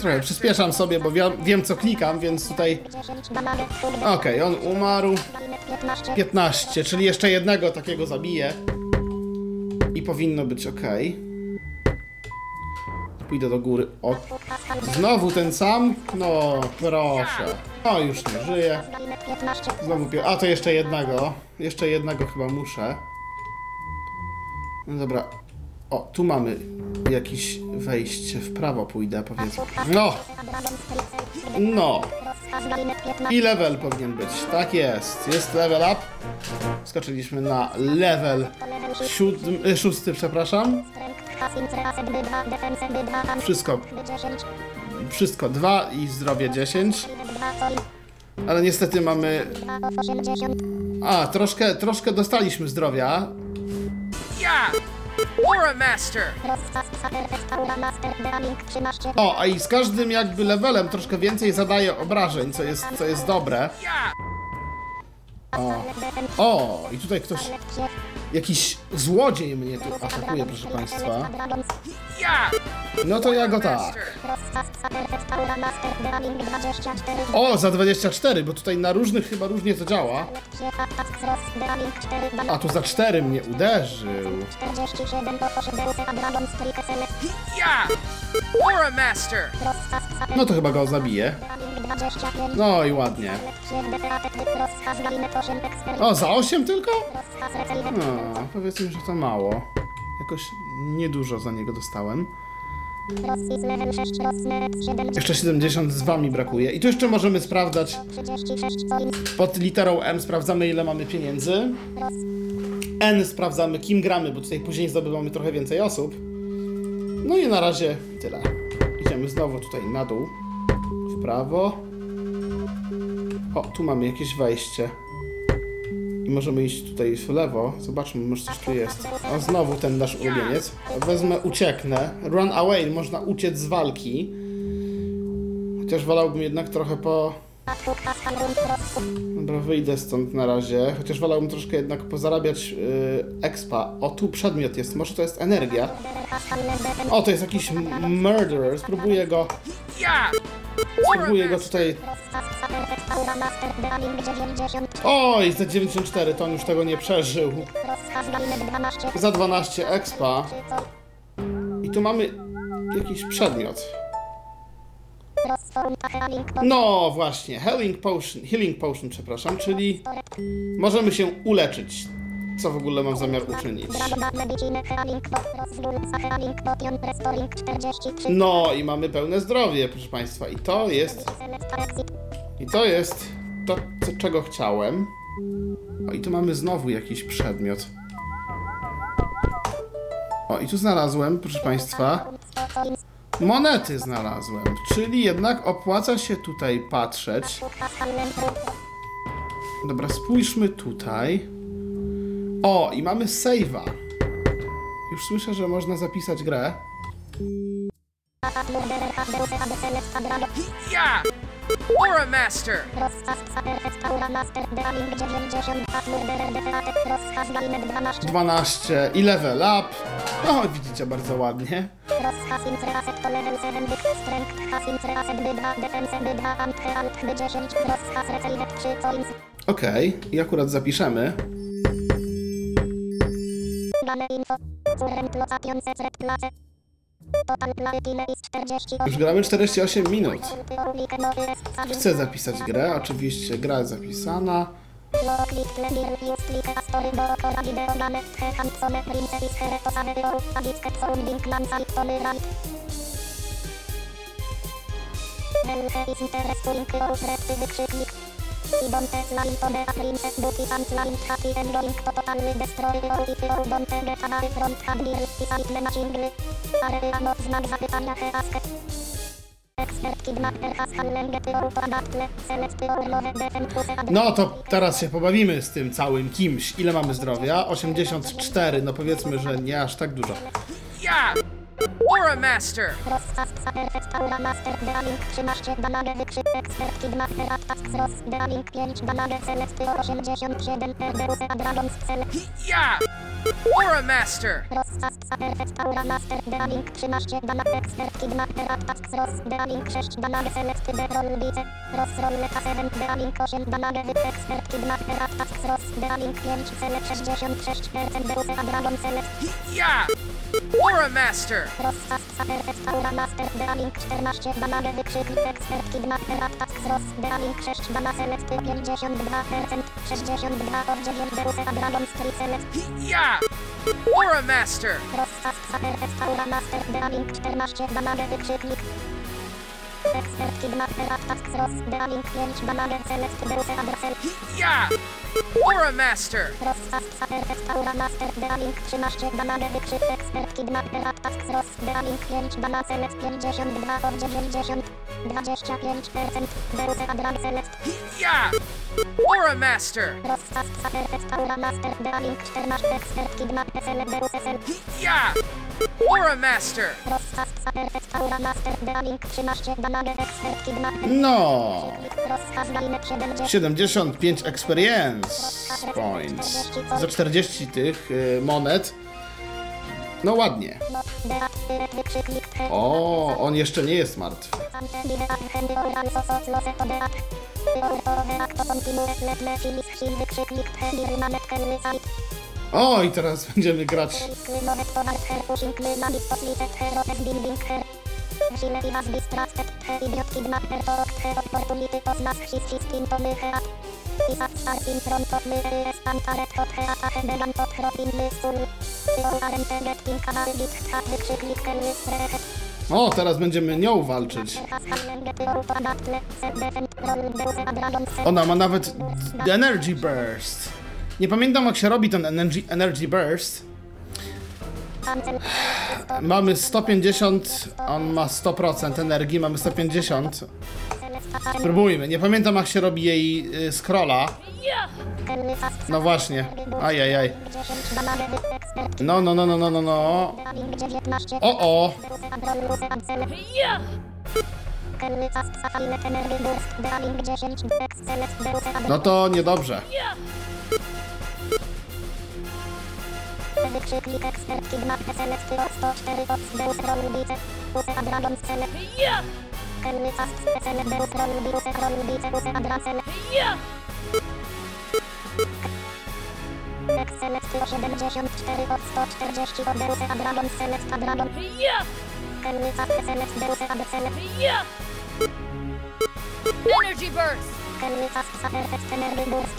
Trochę przyspieszam sobie, bo wiem, wiem co klikam, więc tutaj... 10 Bamaget Food. Okej, on umarł. 15. 15, czyli jeszcze jednego takiego zabiję. I powinno być ok. Pójdę do góry. O, znowu ten sam? No, proszę. O, już nie żyje. 15. Znowu pie... A, to jeszcze jednego. Jeszcze jednego chyba muszę. No dobra. O, tu mamy jakieś wejście. W prawo pójdę, powiedzmy. No, no. Rozkaz gabinet 15. I level powinien być. Tak jest. Jest level up. Skoczyliśmy na level siódmy, e, szósty, przepraszam. Wszystko, 10. wszystko dwa i zdrowie 10. 2 Coin. Ale niestety mamy... 2 80. A, troszkę, troszkę dostaliśmy zdrowia. Aura Master! 13. O, a i z każdym jakby levelem troszkę więcej zadaje obrażeń, co jest, co jest dobre. O, o i tutaj ktoś... Jakiś złodziej mnie tu atakuje, proszę Państwa. No to ja go tak. Master! Rozkaz Sakerfest Aura Master Darling 24. O, za 24, bo tutaj na różnych chyba różnie to działa. Task Frost Darling 4. A tu za 4 mnie uderzył. 47 to 8 Deus a Dragon Streak SLS. Yeah! Aura Master! Rozkaz Sakerfest No to chyba go 25. No i ładnie. Rozkaz Gabinet 8 Expert. O, za 8 tylko? Rozkaz No, powiedzmy, że to mało. Jakoś niedużo za niego dostałem. Rossis level 6 Rosnet 7 Jeszcze 70 z wami brakuje. I tu jeszcze możemy sprawdzać 36 coins. pod literą M sprawdzamy ile mamy pieniędzy. N sprawdzamy kim gramy, bo tutaj później zdobywamy trochę więcej osób. No i na razie tyle. Idziemy znowu tutaj na dół. W prawo. O, tu mamy jakieś wejście. I możemy iść tutaj w lewo. Zobaczmy, może coś tu jest. O, znowu ten nasz ulubieniec. Wezmę, ucieknę. Run away, można uciec z walki. Chociaż wolałbym jednak trochę po... Dobra, wyjdę stąd na razie. Chociaż wolałbym troszkę jednak pozarabiać yy, expa. O, tu przedmiot jest. Może to jest energia. O, to jest jakiś murderer. Spróbuję go... Spróbuję go tutaj... Rozkaz Sakerfest Aura Master Darling 90. Oj, za 94 to on już tego nie przeżył. Rozkaz Gabinet 12. Za 12 expa. I tu mamy jakiś przedmiot. No właśnie, healing potion, healing potion, przepraszam, czyli możemy się uleczyć. Co w ogóle mam zamiar uczynić? Dragon Medicine Healing Rozwój Healing Potion Restoring 43. No i mamy pełne zdrowie, proszę Państwa. I to jest, i to jest to, co, czego chciałem. O, i tu mamy znowu jakiś przedmiot. O, i tu znalazłem, proszę Państwa, Monety znalazłem, czyli jednak opłaca się tutaj patrzeć. Dobra, spójrzmy tutaj. O, i mamy save'a. Już słyszę, że można zapisać grę. Yeah! Aura Master! Rozkaz Saperfect Aura Master Dealing 90 Murderer Defeated Rozkaz Galimet 12 12 i level up. O, widzicie bardzo ładnie. Rozkaz Intraset to level 7 Byk Strength Has Intraset Bydha Defense Bydha Ant Health By 10 Rozkaz Receivet 3 Coins Okej, i akurat zapiszemy. Dane info Current location secret place Total play time is 48 Już gramy 48 minut. Chcę zapisać grę, oczywiście gra jest zapisana. Click pleasure use click a story do kora video dane He handsome princess here to save you A disket sounding land side to the right Well he is interesting your rest wykrzyknik I don't line to the princess booty and line happy ending to totally destroy you if you don't get away from handle I site machine gry Area not znak zapytania he ask Expert kidnapper has handled your to adaptle Select your love defend to the No to teraz się pobawimy z tym całym kimś. Ile mamy zdrowia? 84, no powiedzmy, że nie aż tak dużo. Yeah! Aura Master! Perfect Aura Master Dealing 13 Damage wykrzyk Expert Kidnapper Attack Cross Dealing 5 Damage Celesty 87 RDUC Dragons Cel Yeah! Aura Master! Perfect Aura Master Dealing 13 Damage Expert Kidnapper Attack Cross Dealing 6 Damage Celesty Deroll Bice Cross Roll K7 Dealing 8 Damage Wy Expert Kidnapper Attack Cross Dealing 5 Cele 66% DUC Dragon Celest Yeah! Aura Master! Rozkaz Perfect Aura Master Dealing 14 Damage wykrzyknik Expert Kidnapper Attack Cross Dealing 6 Damage Celesty 52% 62 od 9 DUC Dragon Street Celest Yeah! Aura Master! Rozkaz Perfect Aura Master Dealing 14 Damage wykrzyknik Expert Kidnapper Attack Cross Dealing 5 Damage Celest DUC Adrasel Yeah! Aura Master! Rozkaz Perfect Aura Master Dealing 13 Damage wykrzyk Expert Kidnapper Attack Cross Dealing 5 Damage Celest 52 od 90 25% DUC Adrag Celest Yeah! Aura Master! Rozkaz Perfect Aura Master Dealing 14 Expert Kidnapper Cele DUC Cel Yeah! Aura Master! Rozkaz Perfect Aura Master Dealing 13 Damage Expert Kidnapper No, Rozkaz Galimet 70 75 experience points. Za 40 tych y, monet. No ładnie. O, on jeszcze nie jest martwy. O, i teraz będziemy grać. Klimanet Tovar Her Pushing Klimanet Poslicet Her Building Her Chile i was distracted He Idiot Kidnapper Talk He Opportunity Posnas His His O, teraz będziemy nią walczyć. Ona ma nawet Energy Burst. Nie pamiętam jak się robi ten Energy, energy Burst. Mamy 150, on ma 100% energii, mamy 150. Spróbujmy, nie pamiętam jak się robi jej y, scrolla. No właśnie, ajajaj. No, no, no, no, no, no, no. O, o. No to niedobrze. Wykrzyknik ekspert kidnapper selekty od 104 od Deus Rolbice Use Adragon Cele Kelly Fast Cele Deus Rolbice Rolbice Use Adracele Selekty o 74 od 140 od Deus Adragon Select Adragon Kelly Fast Select Deus! Kelly Fast Perfect Energy Burst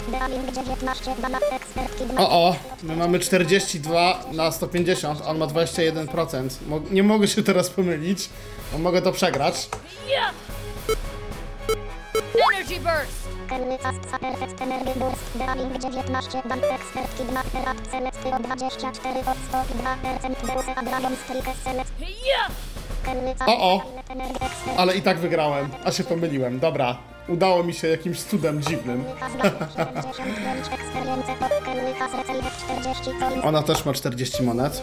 Dealing 19 Dana Expert Kidnapper O, o. My mamy 42 na 150, on ma 21%. Mo nie mogę się teraz pomylić, bo mogę to przegrać. Energy Burst! Kelly Fast Perfect Energy Burst Dealing 19 Dan Expert Kidnapper At Select o 24 od 102% Deus Dragon Strike Select O, o! Ale i tak wygrałem, a się pomyliłem. Dobra, udało mi się jakimś cudem dziwnym. Ona też ma 40 monet.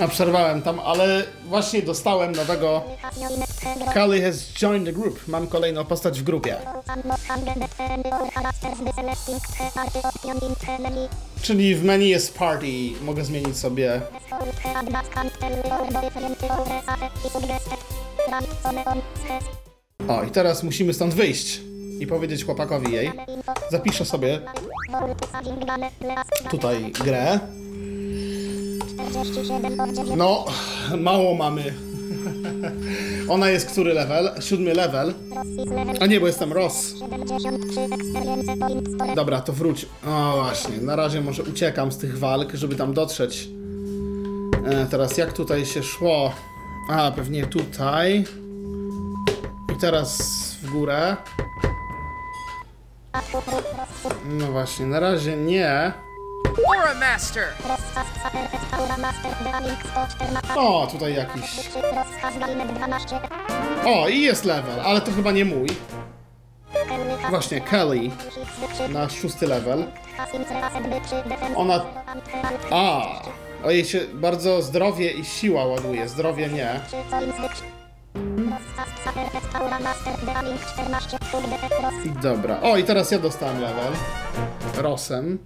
a przerwałem tam, ale właśnie dostałem nowego. Kali has joined the group. Mam kolejną postać w grupie. Czyli w menu jest party. Mogę zmienić sobie. O, i teraz musimy stąd wyjść i powiedzieć chłopakowi jej. Zapiszę sobie tutaj grę. No, mało mamy. Ona jest który level? Siódmy level. A nie, bo jestem Ross. Dobra, to wróć. O właśnie, na razie może uciekam z tych walk, żeby tam dotrzeć. E, teraz jak tutaj się szło? A, pewnie tutaj. I teraz w górę. No właśnie, na razie nie. Aura Master. O, tutaj jakiś. O, i jest level, ale to chyba nie mój. Właśnie, Kelly na szósty level. Ona. A! O jej się bardzo zdrowie i siła ładuje. Zdrowie nie. Dobra. O, i teraz ja dostałem level. Rosem.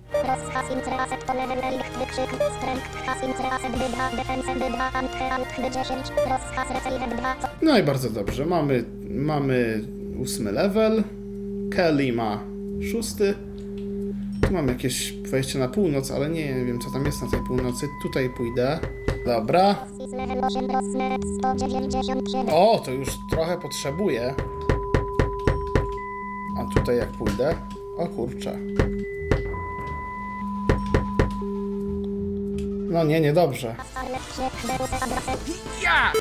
No i bardzo dobrze. Mamy, mamy ósmy level. Kelly ma szósty. Tu mam jakieś wejście na północ, ale nie wiem co tam jest na tej północy. Tutaj pójdę. Dobra. O, to już trochę potrzebuję. A tutaj jak pójdę? O kurczę. No nie, niedobrze. Yeah.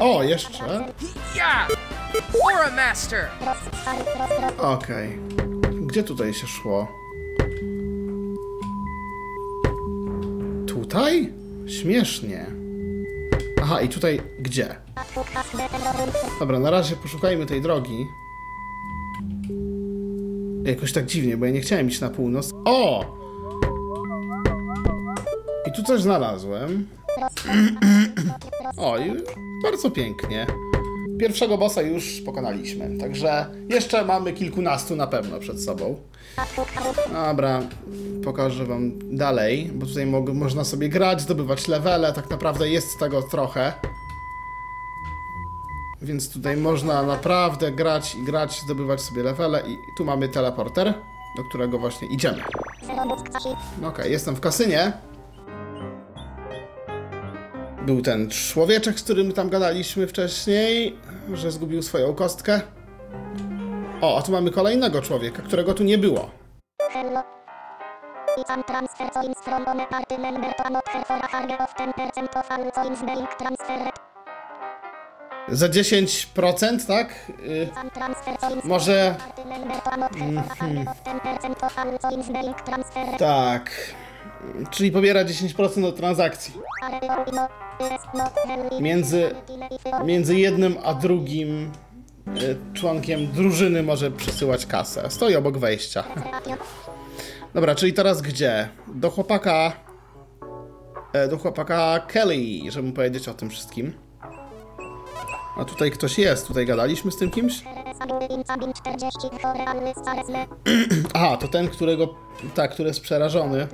O, jeszcze. Aura Master. Okej. Gdzie tutaj się szło? Tutaj? Śmiesznie. Aha, i tutaj gdzie? Dobra, na razie poszukajmy tej drogi. Jakoś tak dziwnie, bo ja nie chciałem iść na północ. O! I tu coś znalazłem. O, i bardzo pięknie. Pierwszego bossa już pokonaliśmy, także jeszcze mamy kilkunastu na pewno przed sobą. Dobra, pokażę wam dalej, bo tutaj mo można sobie grać, zdobywać levele, tak naprawdę jest tego trochę. Więc tutaj można naprawdę grać i grać, zdobywać sobie levele i tu mamy teleporter, do którego właśnie idziemy. Okej, jestem w kasynie. Był ten człowieczek, z którym tam gadaliśmy wcześniej, że zgubił swoją kostkę. O, a tu mamy kolejnego człowieka, którego tu nie było. Hello. Transfer coins from one party member to for a of 10% of all coins being transferred. Za 10%, tak? Y, może party member to another for a charge of 10% of all coins being transferred. tak. Czyli pobiera 10% od transakcji. Między, między jednym a drugim y, członkiem drużyny może przesyłać kasę. Stoi obok wejścia. Dobra, czyli teraz gdzie? Do chłopaka. e, Do chłopaka Kelly, żeby mu powiedzieć o tym wszystkim. A tutaj ktoś jest, tutaj gadaliśmy z tym kimś? Sabin, Sabin 40 for realny staresle. Aha, to ten, którego. Tak, który jest przerażony.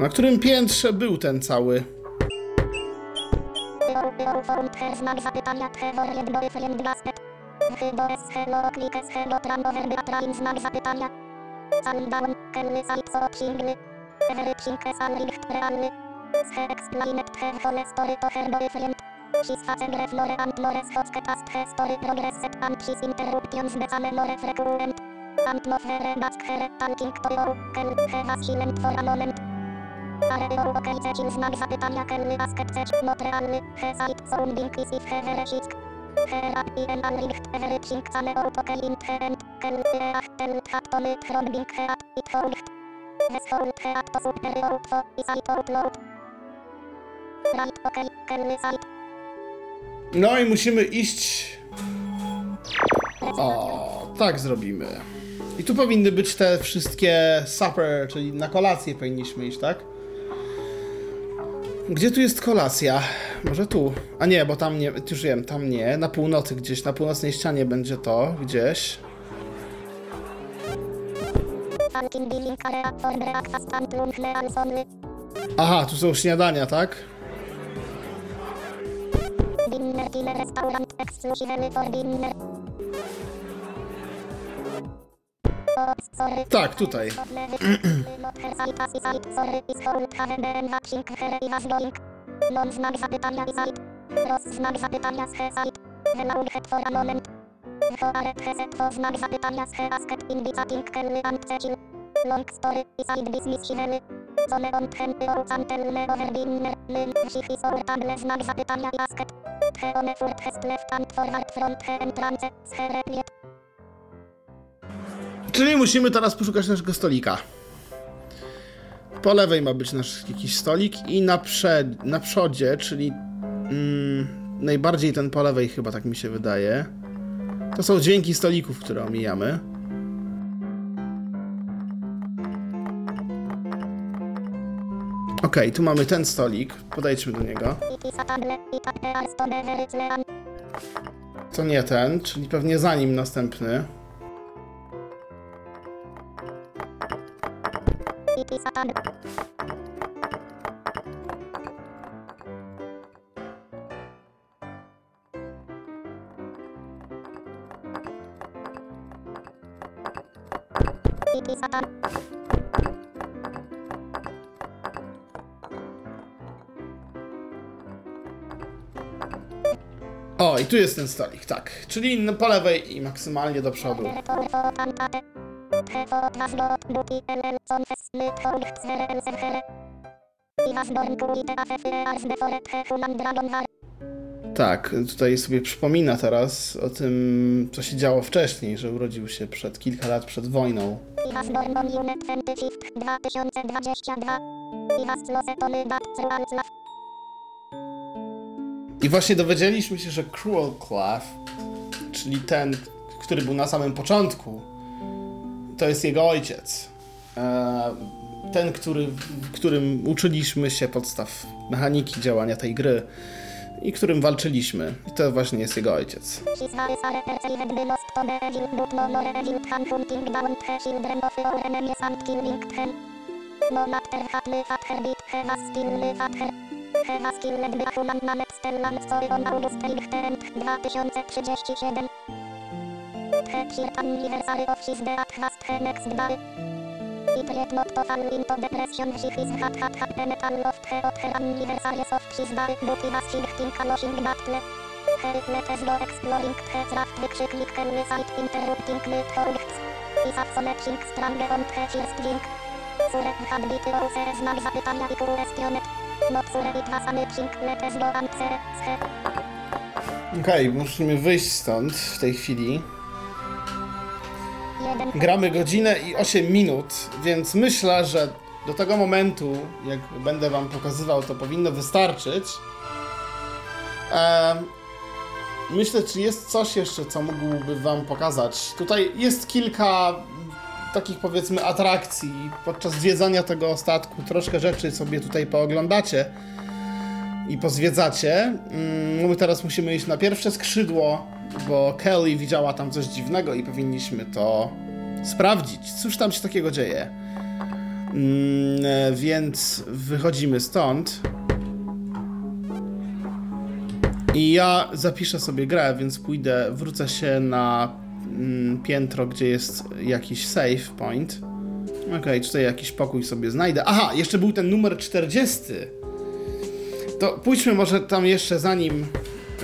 Na którym piętrze był ten cały? Everything is unlinked realny. Explained her whole story to her boyfriend. She's a gref more and more scotch past her story progressed and his interruptions become more frequent. And her her talking to you, Kelly, he was silent for a moment. Ale ją okej, zecił znak zapytania Kelly asked zecił not realny. He site sounding is if he verecisk. He happy and unlinked everything same out okay in the end. Kelly reach tell hat to me throbbing he at it hold. His hold he at to super out for is it outload. Right okay, Kelly site. No i musimy iść. O, tak zrobimy. I tu powinny być te wszystkie supper, czyli na kolację powinniśmy iść, tak? Gdzie tu jest kolacja? Może tu? A nie, bo tam nie, już wiem, tam nie. Na północy gdzieś, na północnej ścianie będzie to, gdzieś. Aha, tu są śniadania, tak? Dinner killer restaurant exclusively for sorry. Tak, tutaj. Not her site as is site. Sorry, is hold have been watching her i was going. Non znak zapytania i site. Roz znak zapytania z he site. Hello head for a moment. Hoaret he set for znak zapytania z he asked in the chatting Kelly and Cecil. Long story business. Zone on. Lyn table znak zapytania one furt left and forward front he entrance. Czyli musimy teraz poszukać naszego stolika. Po lewej ma być nasz jakiś stolik i na, przed, na przodzie, czyli mm, najbardziej ten po lewej chyba tak mi się wydaje. To są dźwięki stolików, które omijamy. Okej, tu mamy ten stolik. Podejdźmy do niego. To nie ten, czyli pewnie za nim następny. O, i tu jest ten stolik, tak. Czyli po lewej i maksymalnie do przodu. Tak, tutaj sobie przypomina teraz o tym, co się działo wcześniej, że urodził się przed kilka lat przed wojną. I właśnie dowiedzieliśmy się, że Cruel Clef, czyli ten, który był na samym początku, to jest jego ojciec. E, Ten, który, którym uczyliśmy się podstaw mechaniki działania tej gry i którym walczyliśmy. I to właśnie jest jego ojciec. Her he her. He a human named Stellan Story on August 10th, 2037. The third anniversary of his death was the next day. It yet not to fall into depression she his had had happened all of the other anniversaries of his day, but he was fighting a losing battle. Her let us go exploring the craft wykrzyknik Kelly site interrupting with hosts. Is astonishing strange on the first link. Sure had bit rose znak zapytania i questioned. Okej, musimy wyjść stąd w tej chwili. Gramy godzinę i 8 minut, więc myślę, że do tego momentu, jak będę wam pokazywał, to powinno wystarczyć. Em, myślę, czy jest coś jeszcze, co mógłby wam pokazać. Tutaj jest kilka takich powiedzmy atrakcji podczas zwiedzania tego statku. Troszkę rzeczy sobie tutaj pooglądacie i pozwiedzacie. Mm, My teraz musimy iść na pierwsze skrzydło, bo Kelly widziała tam coś dziwnego i powinniśmy to sprawdzić. Cóż tam się takiego dzieje? Mm, Więc wychodzimy stąd. I ja zapiszę sobie grę, więc pójdę, wrócę się na piętro, gdzie jest jakiś save point. Okej, tutaj jakiś pokój sobie znajdę. Aha, jeszcze był ten numer 40. To pójdźmy może tam jeszcze zanim,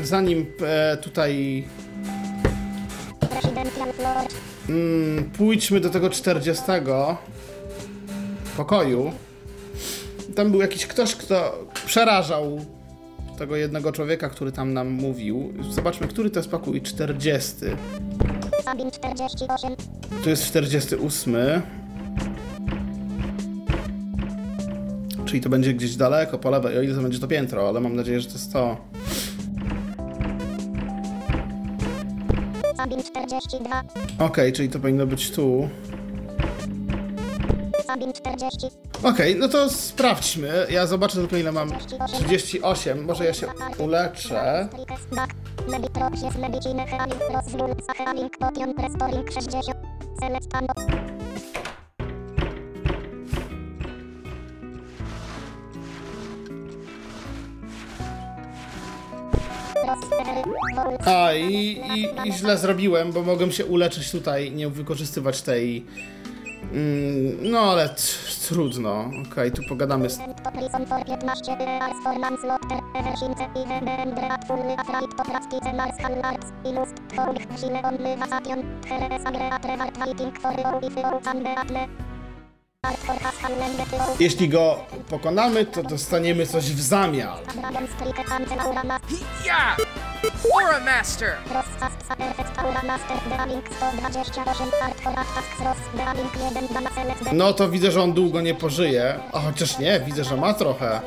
zanim e, tutaj mm, pójdźmy do tego 40 pokoju. Tam był jakiś ktoś, kto przerażał tego jednego człowieka, który tam nam mówił. Zobaczmy, który to jest pokój 40. Sabin 48. Tu jest 48. Czyli to będzie gdzieś daleko po lewej, o ile to będzie to piętro, ale mam nadzieję, że to jest to. Sabin 42. Okej, czyli to powinno być tu. Sabin 40. Okej, no to sprawdźmy. Ja zobaczę tylko ile mam. 38, może ja się uleczę. Jest healing potion restoring 60. Celestano. Rozstery. Wołc. A, i, i, i źle zrobiłem, bo mogłem się uleczyć tutaj, nie wykorzystywać tej... Mm, no ale t- trudno. Okej, tu pogadamy z... To prison for 15 years for manslaughter. Eversince i VBM Dreadful Afraid to Prastice Martial Arts. Ilust. Hołd. Sile only Vasation. Heres agreat reward fighting for the if you can beatle. Art for Haskell and Jeśli go pokonamy, to dostaniemy coś w zamian. Cancel Aura Master. Yeah! Aura Master! Rozsasta Perfect Aura Master. Dealing 128. Art for Attack Cross. Dealing 1 Dana Select. No to widzę, że on długo nie pożyje. A chociaż nie, widzę, że ma trochę.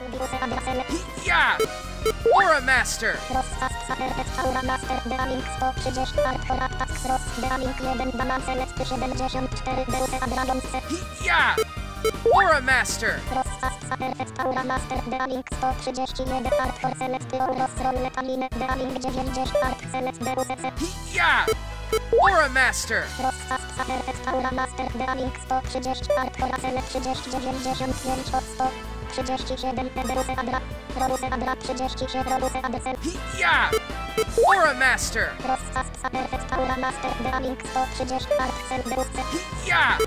Yeah! Aura Master! Perfect Aura Master. Dealing 130. Art for Attack Cross. Dealing 1 Dana Select 74. Deus Ex Dragon Set. Yeah! Aura Master! Dealing 131. Art for Select Auros Roll Letaline. Dealing 90. Art Deus Ex. Yeah! Aura Master! Rozsasta Perfect Aura Master. Dealing 130. Art for Select 30. 95 od 100. 37. Deus Ex Adra. Rolus Adra 37. Rolus Adra Yeah! Aura Master! Rozsasta Perfect Aura Master. Dealing 130. Art Cell Deus Ex. Yeah!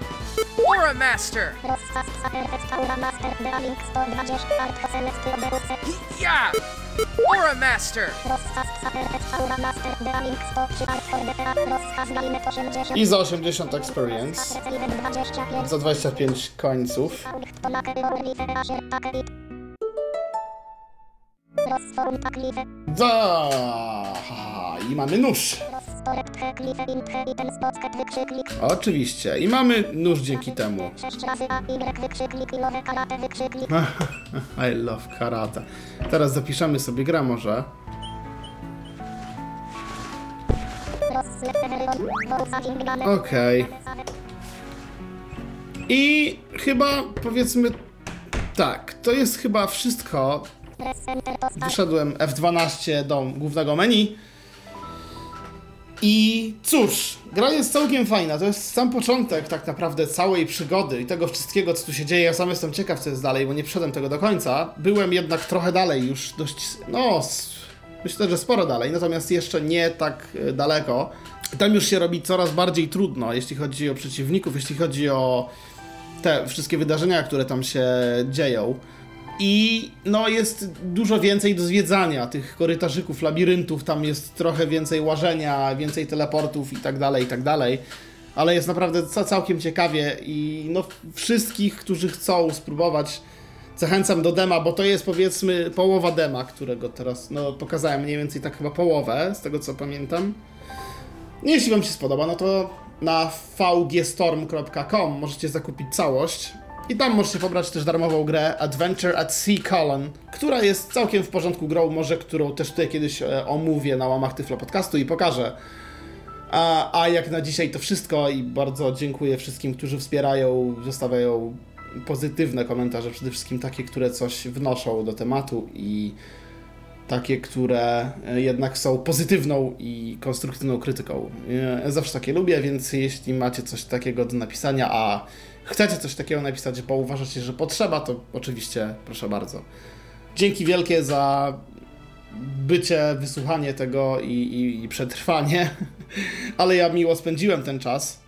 Aura Master! Rozsasta Perfect Aura Master. Dealing 120. Art Celestial Deus Ex. Yeah! Aura Master! Rozsasta Perfect Aura Master. Dealing 103. Art for DPA. Rozkaz Galimet 80. I za 80 experience. Receiver 25. Za 25 końców. To na Keorlife Asher Takrit. Rozform Taklife. Da! I mamy nóż. Oczywiście. I mamy nóż dzięki temu. 6 razy A, wykrzyklik i love karate. Teraz zapiszemy sobie gra może. Okej. I chyba powiedzmy tak, to jest chyba wszystko. Wyszedłem F12 do głównego menu. I cóż, gra jest całkiem fajna. To jest sam początek tak naprawdę całej przygody i tego wszystkiego, co tu się dzieje. Ja sam jestem ciekaw, co jest dalej, bo nie przeszedłem tego do końca. Byłem jednak trochę dalej, już dość, no, myślę, że sporo dalej, natomiast jeszcze nie tak e, daleko. Tam już się robi coraz bardziej trudno, jeśli chodzi o przeciwników, jeśli chodzi o te wszystkie wydarzenia, które tam się dzieją. I no jest dużo więcej do zwiedzania, tych korytarzyków, labiryntów, tam jest trochę więcej łażenia, więcej teleportów i tak dalej, i tak dalej. Ale jest naprawdę ca- całkiem ciekawie i no wszystkich, którzy chcą spróbować, zachęcam do dema, bo to jest powiedzmy połowa dema, którego teraz no pokazałem mniej więcej tak chyba połowę, z tego co pamiętam. Jeśli Wam się spodoba, no to na vgstorm.com możecie zakupić całość. I tam możecie pobrać też darmową grę Adventure at Sea Colon, która jest całkiem w porządku grą, może którą też tutaj kiedyś e, omówię na łamach Tyflo Podcastu i pokażę. A, a jak na dzisiaj to wszystko i bardzo dziękuję wszystkim, którzy wspierają, zostawiają pozytywne komentarze, przede wszystkim takie, które coś wnoszą do tematu i takie, które e, jednak są pozytywną i konstruktywną krytyką. Ja zawsze takie lubię, więc jeśli macie coś takiego do napisania, a chcecie coś takiego napisać, bo uważacie, że potrzeba, to oczywiście proszę bardzo. Dzięki wielkie za bycie, wysłuchanie tego i, i, i przetrwanie, ale ja miło spędziłem ten czas.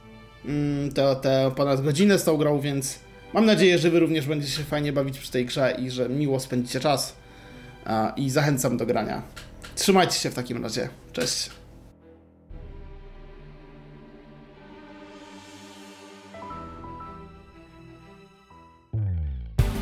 mm, te, te ponad godzinę z tą grą, więc mam nadzieję, że wy również będziecie się fajnie bawić przy tej grze i że miło spędzicie czas. I zachęcam do grania. Trzymajcie się w takim razie. Cześć.